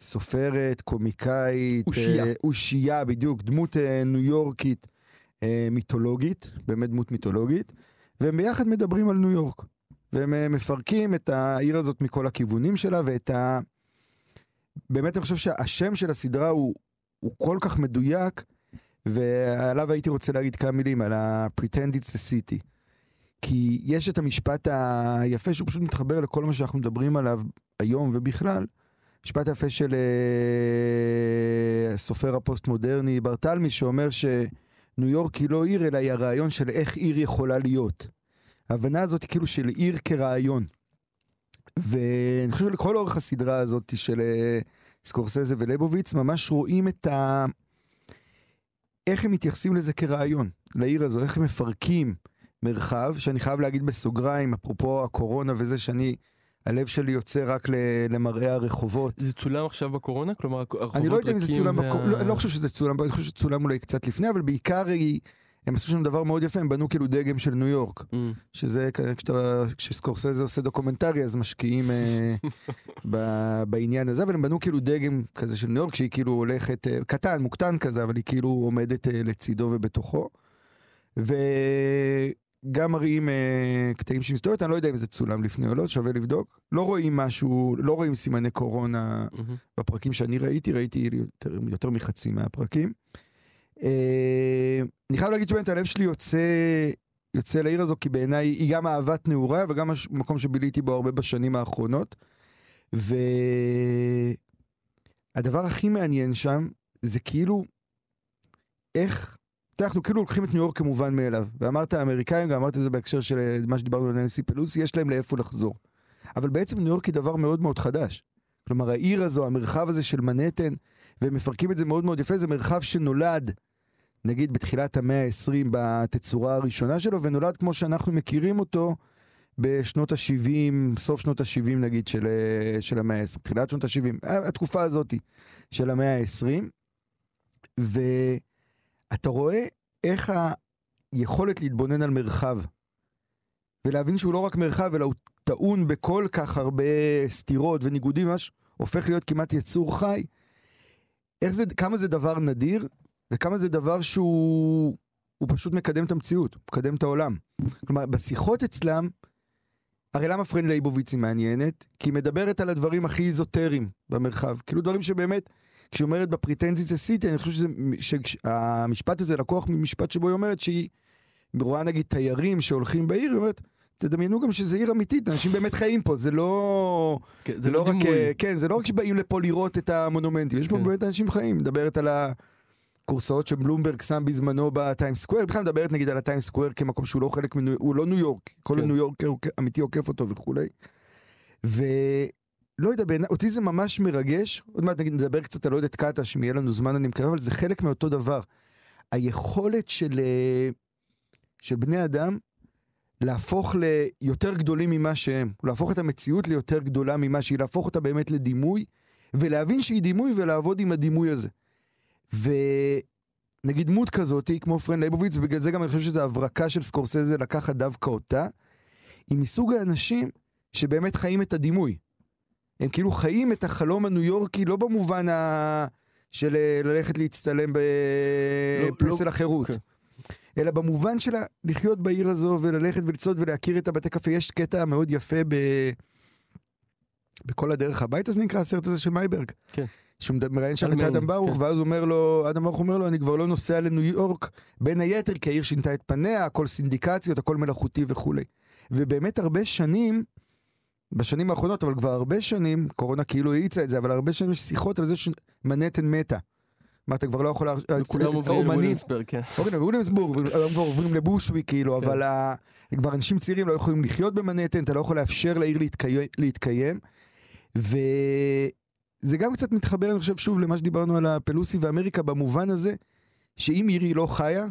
סופרת, קומיקאית, אושייה. אה, אושייה, בדיוק, דמות אה, ניו יורקית אה, מיתולוגית, באמת דמות מיתולוגית, והם ביחד מדברים על ניו יורק. והם אה, מפרקים את העיר הזאת מכל הכיוונים שלה, ואת ה... באמת אני חושב שהשם של הסדרה הוא, הוא כל כך מדויק, ועליו הייתי רוצה להגיד כמה מילים, על ה-Pretend it's a city. כי יש את המשפט היפה שהוא פשוט מתחבר לכל מה שאנחנו מדברים עליו היום ובכלל. משפט היפה של אה, הסופר הפוסט-מודרני ברטלמי, שאומר שניו יורק היא לא עיר, אלא היא הרעיון של איך עיר יכולה להיות. ההבנה הזאת כאילו של עיר כרעיון. ואני חושב שלכל אורך הסדרה הזאת של אה, סקורסזה ולייבוביץ, ממש רואים את ה... איך הם מתייחסים לזה כרעיון, לעיר הזו, איך הם מפרקים מרחב, שאני חייב להגיד בסוגריים, אפרופו הקורונה וזה שאני, הלב שלי יוצא רק למראה הרחובות. זה צולם עכשיו בקורונה? כלומר, הרחובות אני לא יודע אם זה ריקים צולם, וה- בקו... לא, אני לא חושב שזה צולם, אני חושב שצולם אולי קצת לפני, אבל בעיקר היא... הם עשו שם דבר מאוד יפה, הם בנו כאילו דגם של ניו יורק. אממ. שזה כשאתה, כשסקורסזה עושה דוקומנטרי אז משקיעים אה, ב, בעניין הזה, אבל הם בנו כאילו דגם כזה של ניו יורק שהיא כאילו הולכת, אה, קטן, מוקטן כזה, אבל היא כאילו עומדת אה, לצידו ובתוכו. וגם מראים אה, קטעים שהיא מסתובבת, אני לא יודע אם זה צולם לפני או לא, שווה לבדוק. לא רואים משהו, לא רואים סימני קורונה מהמם. בפרקים שאני ראיתי, ראיתי יותר, יותר מחצי מהפרקים. אה, אני חייב להגיד שבאמת הלב שלי יוצא, יוצא לעיר הזו, כי בעיניי היא גם אהבת נעוריי וגם הש- מקום שביליתי בו הרבה בשנים האחרונות. והדבר הכי מעניין שם, זה כאילו, איך, אנחנו כאילו לוקחים את ניו יורק כמובן מאליו. ואמרת האמריקאים, גם אמרת את זה בהקשר של אה, מה שדיברנו על ננסי פלוסי, יש להם לאיפה לחזור. אבל בעצם ניו יורק היא דבר מאוד מאוד חדש. כלומר, העיר הזו, המרחב הזה של מנהטן, והם מפרקים את זה מאוד מאוד יפה, זה מרחב שנולד, נגיד, בתחילת המאה ה-20 בתצורה הראשונה שלו, ונולד כמו שאנחנו מכירים אותו בשנות ה-70, סוף שנות ה-70 נגיד של, אה, של המאה ה-20, תחילת שנות ה-70, התקופה הזאת של המאה ה-20, ואתה רואה איך היכולת להתבונן על מרחב, ולהבין שהוא לא רק מרחב, אלא הוא טעון בכל כך הרבה סתירות וניגודים, ממש הופך להיות כמעט יצור חי. איך זה, כמה זה דבר נדיר, וכמה זה דבר שהוא הוא פשוט מקדם את המציאות, מקדם את העולם. כלומר, בשיחות אצלם, הרי למה פרן לייבוביץ היא מעניינת? כי היא מדברת על הדברים הכי איזוטריים במרחב. כאילו דברים שבאמת, כשהיא אומרת ב Pretend It's a City, אני חושב שזה, שהמשפט הזה לקוח ממשפט שבו היא אומרת שהיא רואה נגיד תיירים שהולכים בעיר, היא אומרת, תדמיינו גם שזה עיר אמיתית, אנשים באמת חיים פה, זה לא... כן, זה זה לא לא רק. אה, כן, זה לא רק שבאים לפה לראות את המונומנטים, יש פה כן. באמת אנשים חיים, מדברת על הכורסאות שבלומברג שם בזמנו בטיים סקוואר, בכלל מדברת נגיד על הטיים סקוואר כמקום שהוא לא חלק מניו, הוא לא ניו יורק, כל כן. ניו יורק אמיתי עוקף אותו וכולי. ולא יודע, בעיניי, אותי זה ממש מרגש, עוד מעט נגיד נדבר קצת על עודד קטש, אם יהיה לנו זמן אני מקווה, אבל זה חלק מאותו דבר. היכולת של, אה, של בני אדם להפוך ליותר גדולים ממה שהם, להפוך את המציאות ליותר גדולה ממה שהיא, להפוך אותה באמת לדימוי, ולהבין שהיא דימוי ולעבוד עם הדימוי הזה. ונגיד דמות כזאת, כמו פרן לייבוביץ, ובגלל זה גם אני חושב שזו הברקה של סקורסזה לקחת דווקא אותה, היא מסוג האנשים שבאמת חיים את הדימוי. הם כאילו חיים את החלום הניו יורקי, לא במובן ה... של אה, ללכת להצטלם לא- בפסל לא- החירות. כן. אלא במובן של לחיות בעיר הזו וללכת ולצעוד ולהכיר את הבתי קפה. יש קטע מאוד יפה ב... בכל הדרך הביתה, זה נקרא הסרט הזה של מייברג. כן. שהוא מראיין שם את אדם ברוך, כן. ואז אומר לו, אדם ברוך אומר לו, אני כבר לא נוסע לניו יורק, בין היתר כי העיר שינתה את פניה, הכל סינדיקציות, הכל מלאכותי וכולי. ובאמת הרבה שנים, בשנים האחרונות, אבל כבר הרבה שנים, קורונה כאילו האיצה את זה, אבל הרבה שנים יש שיחות על זה שמנהטן מתה. מה, אתה כבר לא יכול... לה- וכולם עוברים האומנים- לוויליאמסברג, כן. אוקיי, בוויליאמסבורג, היום כבר עוברים לבושוויק, כאילו, אבל ה- כבר אנשים צעירים לא יכולים לחיות במנהטן, אתה לא יכול לאפשר לעיר להתקיים- וזה גם קצת מתחבר, אני חושב, שוב למה שדיברנו על הפלוסי ואמריקה, במובן הזה, שאם עיר לא חיה,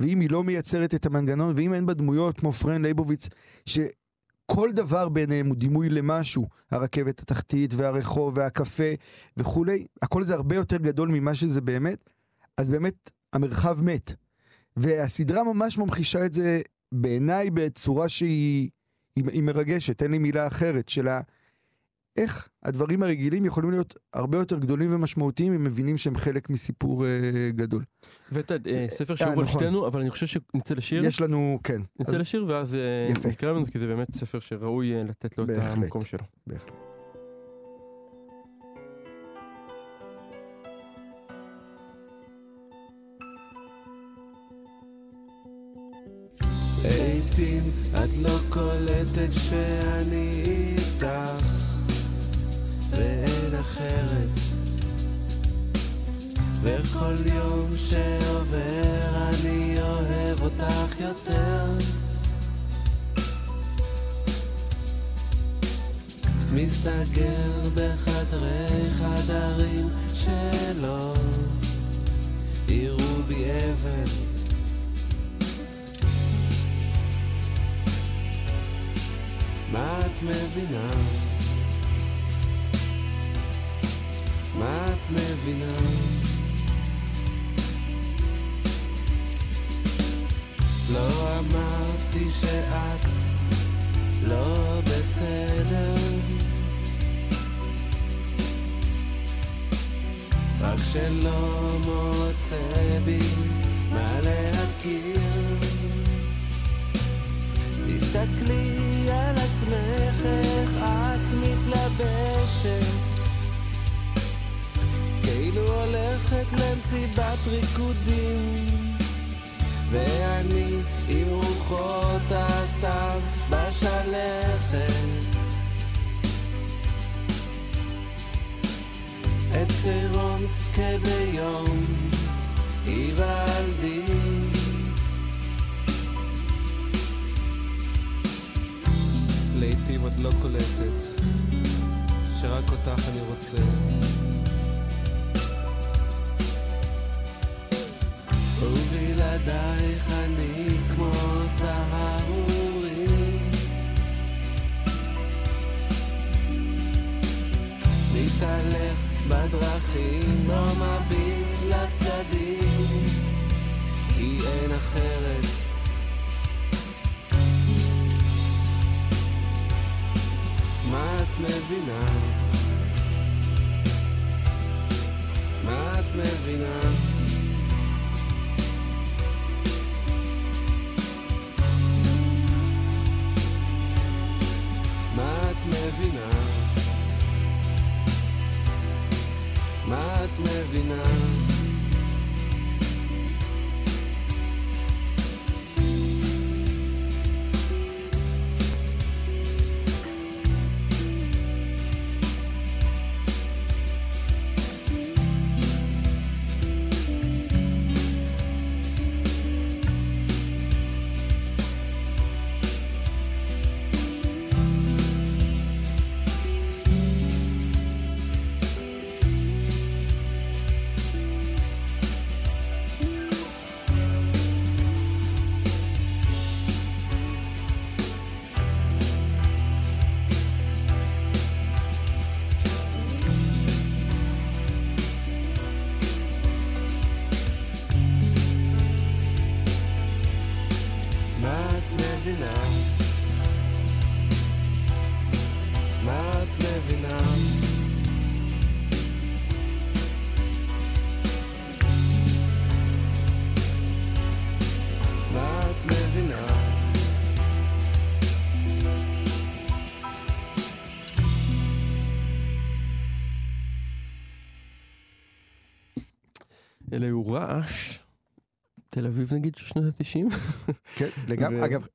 ואם היא לא מייצרת את המנגנון, ואם אין בה דמויות כמו פרן לייבוביץ, שכל דבר ביניהם הוא דימוי למשהו, הרכבת התחתית והרחוב והקפה וכולי, הכל זה הרבה יותר גדול ממה שזה באמת, אז באמת המרחב מת. והסדרה ממש ממחישה את זה בעיניי בצורה שהיא היא, היא מרגשת, אין לי מילה אחרת, של ה... איך הדברים הרגילים יכולים להיות הרבה יותר גדולים ומשמעותיים אם מבינים שהם חלק מסיפור אה, גדול. הבאת אה, ספר אה, שאהוב על נכון. שתינו, אבל אני חושב שנצא לשיר. יש לנו, כן, נצא אז לשיר ואז אה, יפה. נקרא לנו, כי זה באמת ספר שראוי אה, לתת לו את בהחלט. המקום שלו. בהחלט. לעתים את לא קולטת שאני איתך אחרת. וכל יום שעובר אני אוהב אותך יותר. מסתגר בחדרי חדרים שלא יראו בי אבן. מה את מבינה? מה את מבינה? לא אמרתי שאת לא בסדר. רק שלא מוצא בי מה להכיר. תסתכלי על עצמך איך את מתלבשת כאילו הולכת למסיבת ריקודים. ואני עם רוחות הסתיו בשלכת. עצי רון כביום היוולדי לעתים את לא קולטת שרק אותך אני רוצה ובלעדייך אני כמו סהרורי מתהלך בדרכים לא מביט לצדדים כי אין אחרת מה את מבינה? מה את מבינה? מבינה? מה את מבינה? אלה היו רעש. תל אביב נגיד של שנות ה-90? כן, לגמרי, אגב,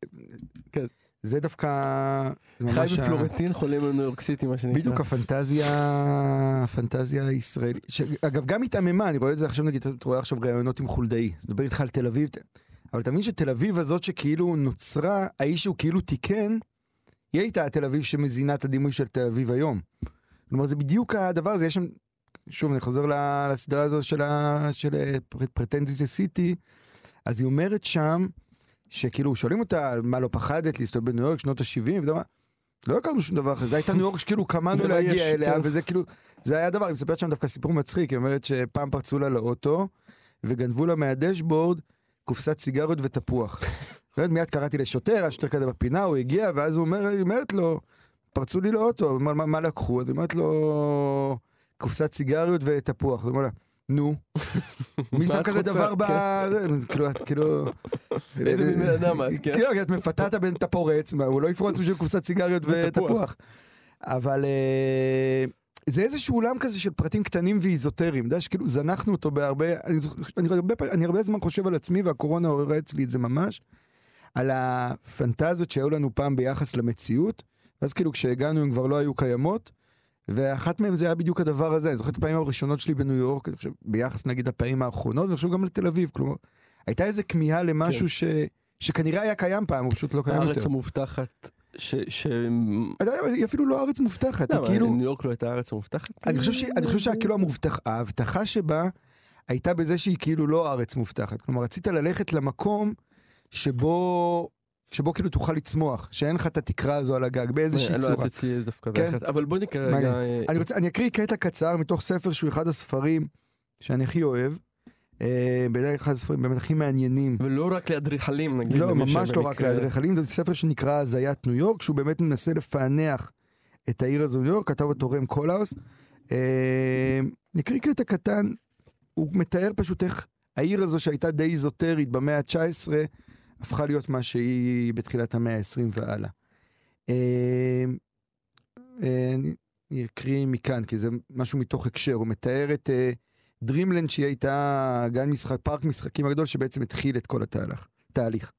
כן. זה דווקא... חי בפלורנטין, חולם בניו יורק סיטי, מה שנקרא. בדיוק הפנטזיה, הפנטזיה הישראלית. ש- אגב, גם התעממה, אני רואה את זה עכשיו, נגיד, אתה רואה עכשיו ראיונות עם חולדאי. מדבר איתך על תל אביב, אבל אתה מבין שתל אביב הזאת שכאילו נוצרה, האיש שהוא כאילו תיקן, היא הייתה התל אביב שמזינה את הדימוי של תל אביב היום. כלומר, זה בדיוק הדבר הזה, יש שם, שוב, אני חוזר לסדרה הזו של, ה- של פרטנדיזיה סיטי, אז היא אומרת שם, שכאילו שואלים אותה מה לא פחדת להסתובב בניו יורק שנות ה-70 ואתה אומר, לא הכרנו שום דבר אחר, זו הייתה ניו יורק שכאילו קמנו להגיע אליה. וזה כאילו, זה היה דבר, היא מספרת שם דווקא סיפור מצחיק, היא אומרת שפעם פרצו לה לאוטו וגנבו לה מהדשבורד קופסת סיגריות ותפוח. ואז מיד קראתי לשוטר, השוטר כזה בפינה, הוא הגיע ואז הוא אומר, היא אומרת לו, פרצו לי לאוטו, אומר, מה, מה לקחו? אז היא אומרת לו, קופסת סיגריות ותפוח. אז הוא אומר לה, נו, מי שם כזה? דבר ב... זה, כאילו, את כאילו... איזה בן אדם את, כן? כאילו, את מפתה את הבן את הפורץ, הוא לא יפרוץ בשביל קופסת סיגריות ותפוח. אבל אה, זה איזשהו עולם כזה של פרטים קטנים ואיזוטריים, אתה יודע שכאילו זנחנו אותו בהרבה, אני, אני, הרבה, אני הרבה זמן חושב על עצמי והקורונה עוררה אצלי את זה ממש, על הפנטזיות שהיו לנו פעם ביחס למציאות, ואז כאילו כשהגענו הן כבר לא היו קיימות, ואחת מהן זה היה בדיוק הדבר הזה, אני זוכר את הפעמים הראשונות שלי בניו יורק, אני חושב, ביחס נגיד לפעמים האחרונות, ואני חושב גם לתל אביב, כלומר, הייתה איזה כמיהה למשהו כן. ש... שכנראה היה קיים פעם, הוא פשוט לא קיים יותר. הארץ המובטחת, ש... ש... היא אפילו לא ארץ מובטחת, היא למה, כאילו... ניו יורק לא הייתה הארץ המובטחת? אני חושב, ש... אני חושב שכאילו המובטח... ההבטחה שבה הייתה בזה שהיא כאילו לא ארץ מובטחת. כלומר, רצית ללכת למקום שבו... שבו כאילו תוכל לצמוח, שאין לך את התקרה הזו על הגג, באיזושהי אני לא צורה. יודעת אצלי דווקא כן. אבל בוא נקרא. רגע... אה, אני, רוצה, אני אקריא קטע קצר מתוך ספר שהוא אחד הספרים שאני הכי אוהב. אה, בעיניי אחד הספרים באמת הכי מעניינים. ולא רק לאדריכלים נגיד. לא, ממש לא רק לאדריכלים, זה ספר שנקרא הזיית ניו יורק, שהוא באמת מנסה לפענח את העיר הזו ניו יורק, כתב אותו רם קולהאוס. אה, נקריא קטע קטן, הוא מתאר פשוט איך העיר הזו שהייתה די איזוטרית במאה ה-19, הפכה להיות מה שהיא בתחילת המאה ה-20 והלאה. אה, אה, אני- אקריא מכאן, כי זה משהו מתוך הקשר, הוא מתאר את אה, דרימלנד שהיא הייתה גן משחק, פארק משחקים הגדול שבעצם התחיל את כל התהליך. תהליך.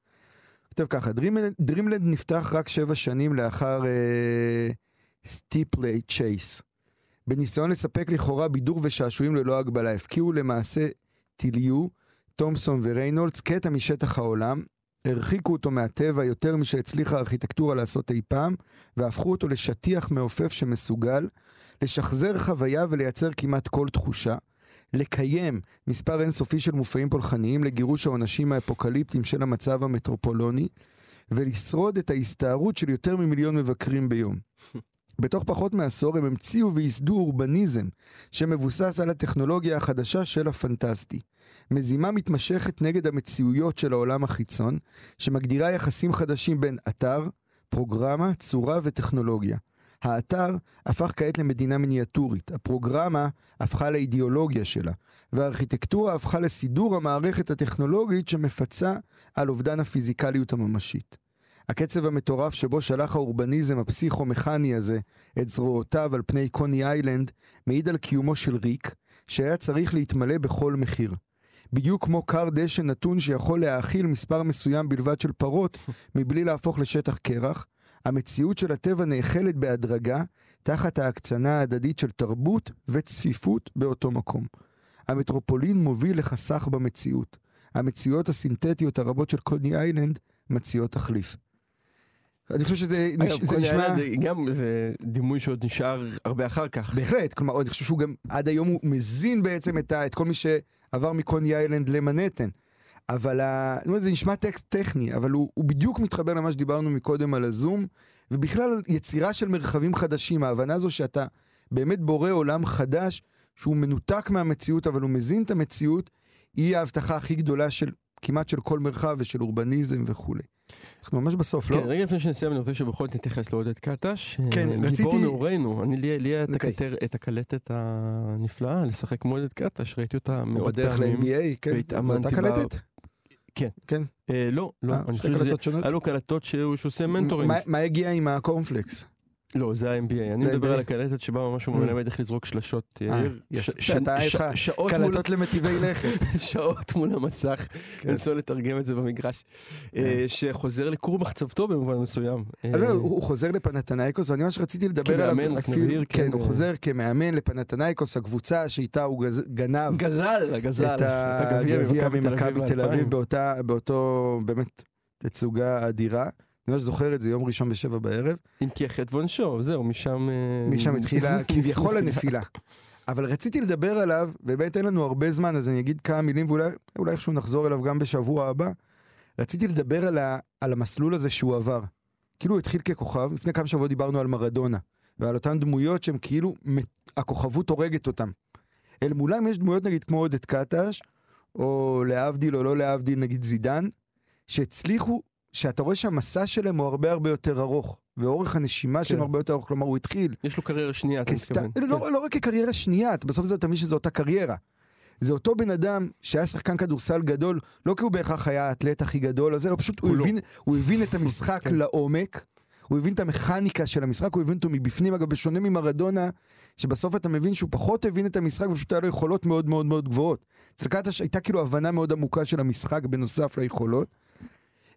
כותב ככה, דרימלנד, דרימלנד נפתח רק שבע שנים לאחר אה, סטיפלצ'ייס. בניסיון לספק לכאורה בידור ושעשועים ללא הגבלה, הפקיעו למעשה טיליו, תומפסון וריינולדס קטע משטח העולם, הרחיקו אותו מהטבע יותר משהצליחה הארכיטקטורה לעשות אי פעם, והפכו אותו לשטיח מעופף שמסוגל לשחזר חוויה ולייצר כמעט כל תחושה, לקיים מספר אינסופי של מופעים פולחניים לגירוש העונשים האפוקליפטיים של המצב המטרופוליטני, ולשרוד את ההסתערות של יותר ממיליון מבקרים ביום. בתוך פחות מעשור הם המציאו וייסדו אורבניזם שמבוסס על הטכנולוגיה החדשה של הפנטסטי. מזימה מתמשכת נגד המציאויות של העולם החיצון, שמגדירה יחסים חדשים בין אתר, פרוגרמה, צורה וטכנולוגיה. האתר הפך כעת למדינה מיניאטורית, הפרוגרמה הפכה לאידיאולוגיה שלה, והארכיטקטורה הפכה לסידור המערכת הטכנולוגית שמפצה על אובדן הפיזיקליות הממשית. הקצב המטורף שבו שלח האורבניזם הפסיכו-מכני הזה את זרועותיו על פני קוני איילנד מעיד על קיומו של ריק, שהיה צריך להתמלא בכל מחיר. בדיוק כמו כר דשא נתון שיכול להאכיל מספר מסוים בלבד של פרות מבלי להפוך לשטח קרח, המציאות של הטבע נאכלת בהדרגה תחת ההקצנה ההדדית של תרבות וצפיפות באותו מקום. המטרופולין מוביל לחסך במציאות. המציאות הסינתטיות הרבות של קוני איילנד מציעות תחליף. אני חושב שזה. אגב, זה נשמע... זה גם זה דימוי שעוד נשאר הרבה אחר כך. בהחלט, כלומר, אני חושב שהוא גם עד היום הוא מזין בעצם את, ה, את כל מי שעבר מקוני איילנד למנהטן. אבל ה... אומרת, זה נשמע טקסט טכני, אבל הוא, הוא בדיוק מתחבר למה שדיברנו מקודם על הזום, ובכלל יצירה של מרחבים חדשים, ההבנה הזו שאתה באמת בורא עולם חדש, שהוא מנותק מהמציאות, אבל הוא מזין את המציאות, היא ההבטחה הכי גדולה של כמעט של כל מרחב ושל אורבניזם וכולי. אנחנו ממש בסוף, לא? כן, רגע לפני שנסיים אני רוצה שבכל זאת נתייחס לעודד קטש. כן, אה, רציתי- גיבור נעורינו, אני לי היה את הקלטת הנפלאה לשחק כמו עודד קטש, ראיתי אותה הוא מאות בדרך פעמים. ל-NBA, כן? והתאמנתי בה-? כן. כן. אה, לא, לא, אה, אני שתי שזה... קלטות שונות? היה לו קלטות שהוא שעושה מנטורינג. מה הגיע עם הקורנפלקס? לא, זה ה-MBA. אני מדבר. על הקלטת שבה ממש הוא מלמד איך לזרוק שלשות. יאיר. יפה. ש- שאתה, יש לך קלטות למטיבי לכת. שעות מול המסך, כן. לנסות לתרגם את זה במגרש, אה, שחוזר לכור מחצבתו במובן מסוים. אה, אז לא, הוא חוזר לפנתנייקוס, ואני ממש רציתי לדבר עליו. כמאמן, רק נבהיר, כן, כן, הוא אה. חוזר כמאמן לפנתנייקוס, הקבוצה שאיתה הוא גנב גזל, גזל. את הגביע ממכבי תל אביב ב-2000. באותה, באותו באמת תצוגה אדירה. אני ממש זוכר את זה יום ראשון בשבע בערב, אם כי החטא ועונשו, זהו, משם... אה, משם התחילה כביכול הנפילה. אבל רציתי לדבר עליו, ובאמת אין לנו הרבה זמן, אז אני אגיד כמה מילים, ואולי אולי איכשהו נחזור אליו גם בשבוע הבא. רציתי לדבר על, ה, על המסלול הזה שהוא עבר. כאילו הוא התחיל ככוכב, לפני כמה שבועות דיברנו על מרדונה, ועל אותן דמויות שהן כאילו, הכוכבות הורגת אותן. אל מולם יש דמויות נגיד כמו עודד קטש, או להבדיל או לא להבדיל נגיד זידן, שהצליחו, שאתה רואה שהמסע שלהם הוא הרבה הרבה יותר ארוך, ואורך הנשימה שלהם כן. הרבה יותר ארוך, כלומר הוא התחיל יש לו קריירה שנייה, אתה כסת... מתכוון. לא, לא רק כקריירה שנייה, בסוף זה אתה מבין שזו אותה קריירה. זה אותו בן אדם שהיה שחקן כדורסל גדול, לא כי הוא בהכרח היה האתלט הכי גדול, או זה, לא, פשוט הוא הוא לא. הבין, הוא הבין את המשחק כן. לעומק, הוא הבין את המכניקה של המשחק, הוא הבין אותו מבפנים, אגב, בשונה ממרדונה, שבסוף אתה מבין שהוא פחות הבין את המשחק, ופשוט היה לו יכולות מאוד מאוד מאוד גבוהות. אצל קטש הייתה כאילו הבנה מאוד עמוקה של המשחק בנוסף ליכולות,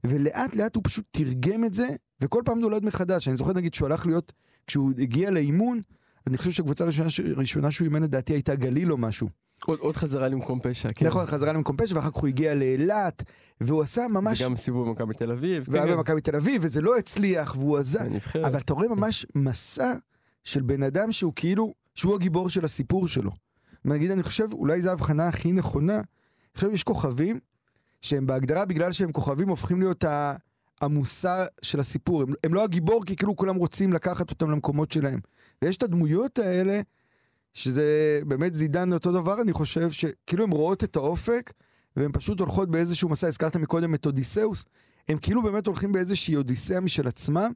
ולאט לאט הוא פשוט תרגם את זה, וכל פעם נולד מחדש. אני זוכר נגיד שהוא הלך להיות, כשהוא הגיע לאימון, אני חושב שהקבוצה הראשונה, שהוא אימן לדעתי הייתה גליל או משהו. עוד- עוד חזרה למקום פשע, כן. נכון, חזרה למקום פשע, ואחר כך הוא הגיע לאילת, והוא עשה ממש... וגם סיבוב במכבי תל אביב. והיה כן, במכבי תל אביב, וזה לא הצליח, והוא עזב. כן. אבל אתה רואה ממש מסע של בן אדם שהוא כאילו, שהוא הגיבור של הסיפור שלו. נגיד, אני חושב, אולי זו ההבחנה הכי נכונה. אני חושב שיש כוכבים שהם בהגדרה, בגלל שהם כוכבים, הופכים להיות המושא של הסיפור. הם, הם לא הגיבור, כי כאילו כולם רוצים לקחת אותם למקומות שלהם. ויש את הדמויות האלה, שזה באמת זידן אותו דבר, אני חושב, שכאילו הן רואות את האופק, והן פשוט הולכות באיזשהו מסע, הזכרת מקודם את אודיסאוס, הם כאילו באמת הולכים באיזושהי אודיסאה משל עצמם,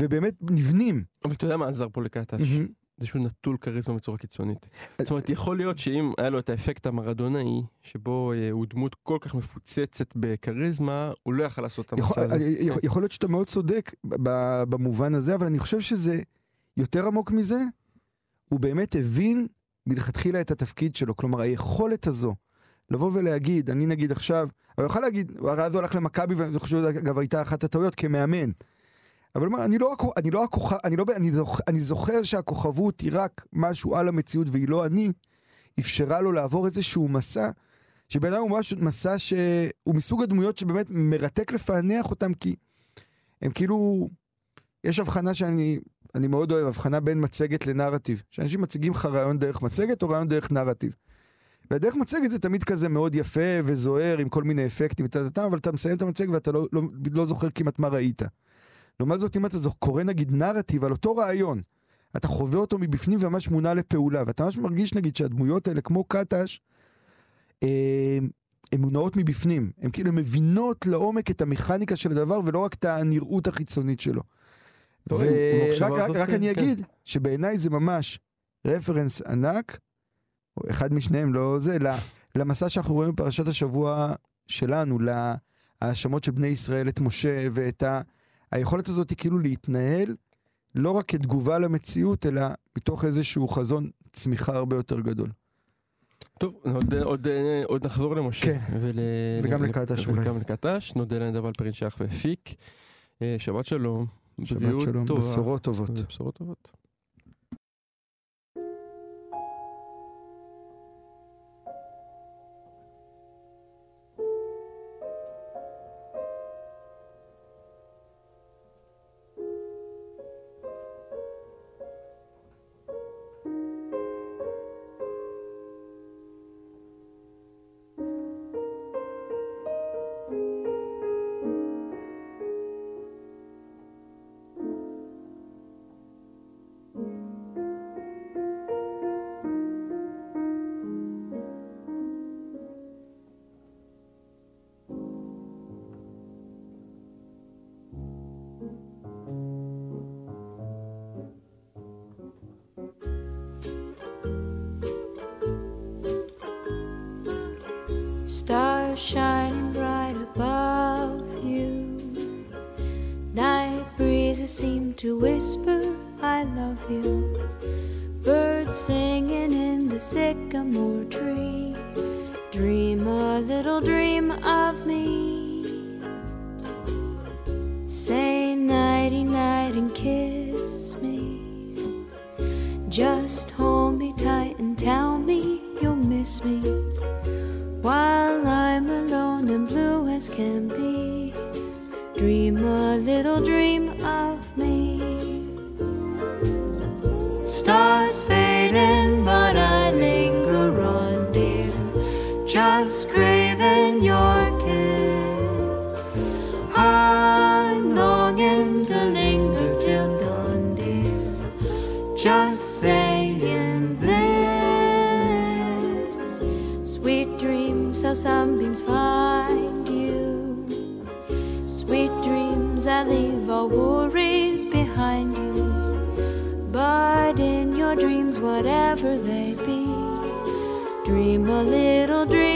ובאמת נבנים. אבל אתה יודע מה עזר פה לקטש? מהמם. זה שהוא נטול כריזמה בצורה קיצונית. זאת אומרת, יכול להיות שאם היה לו את האפקט המרדונאי, שבו אה, הוא דמות כל כך מפוצצת בכריזמה, הוא לא יכל לעשות את המסע הזה. יכול, להיות שאתה מאוד צודק במובן הזה, אבל אני חושב שזה יותר עמוק מזה. הוא באמת הבין מלכתחילה את התפקיד שלו. כלומר, היכולת הזו לבוא ולהגיד, אני נגיד עכשיו, הוא יכול להגיד, הרי אז הוא הלך למכבי, ואני חושב שאגב הייתה אחת הטעויות כמאמן. אבל אומר, אני לא, אני לא הכוכב, אני, לא, אני, זוכ, אני זוכר שהכוכבות היא רק משהו על המציאות והיא לא אני, אפשרה לו לעבור איזשהו מסע, שבעיניי הוא ממש מסע שהוא מסוג הדמויות שבאמת מרתק לפענח אותם, כי הם כאילו, יש הבחנה שאני אני מאוד אוהב, הבחנה בין מצגת לנרטיב. שאנשים מציגים לך רעיון דרך מצגת או רעיון דרך נרטיב. והדרך מצגת זה תמיד כזה מאוד יפה וזוהר עם כל מיני אפקטים, אבל אתה מסיים את המצגת ואתה לא, לא, לא זוכר כמעט מה ראית. לעומת זאת, אם אתה קורא נגיד נרטיב על אותו רעיון, אתה חווה אותו מבפנים וממש מונה לפעולה, ואתה ממש מרגיש נגיד שהדמויות האלה, כמו קטש, אה, הן מונעות מבפנים. הן כאילו מבינות לעומק את המכניקה של הדבר ולא רק את הנראות החיצונית שלו. ורק רק, רק כן, אני כן. אגיד שבעיניי זה ממש רפרנס ענק, או אחד משניהם, לא זה, למסע שאנחנו רואים בפרשת השבוע שלנו, להאשמות של בני ישראל את משה ואת ה... היכולת הזאת היא כאילו להתנהל לא רק כתגובה למציאות, אלא מתוך איזשהו חזון צמיחה הרבה יותר גדול. טוב, עוד, עוד, עוד נחזור למשה. כן. ול, וגם לקטש אולי. וגם לקטש, נודה לנדב אלפרין שח והפיק. אה, שבת שלום. שבת שלום, טובה. בשורות טובות. בשורות טובות. Dream a little dream of me. Stars fading, but I linger on, dear. Just. a little dream.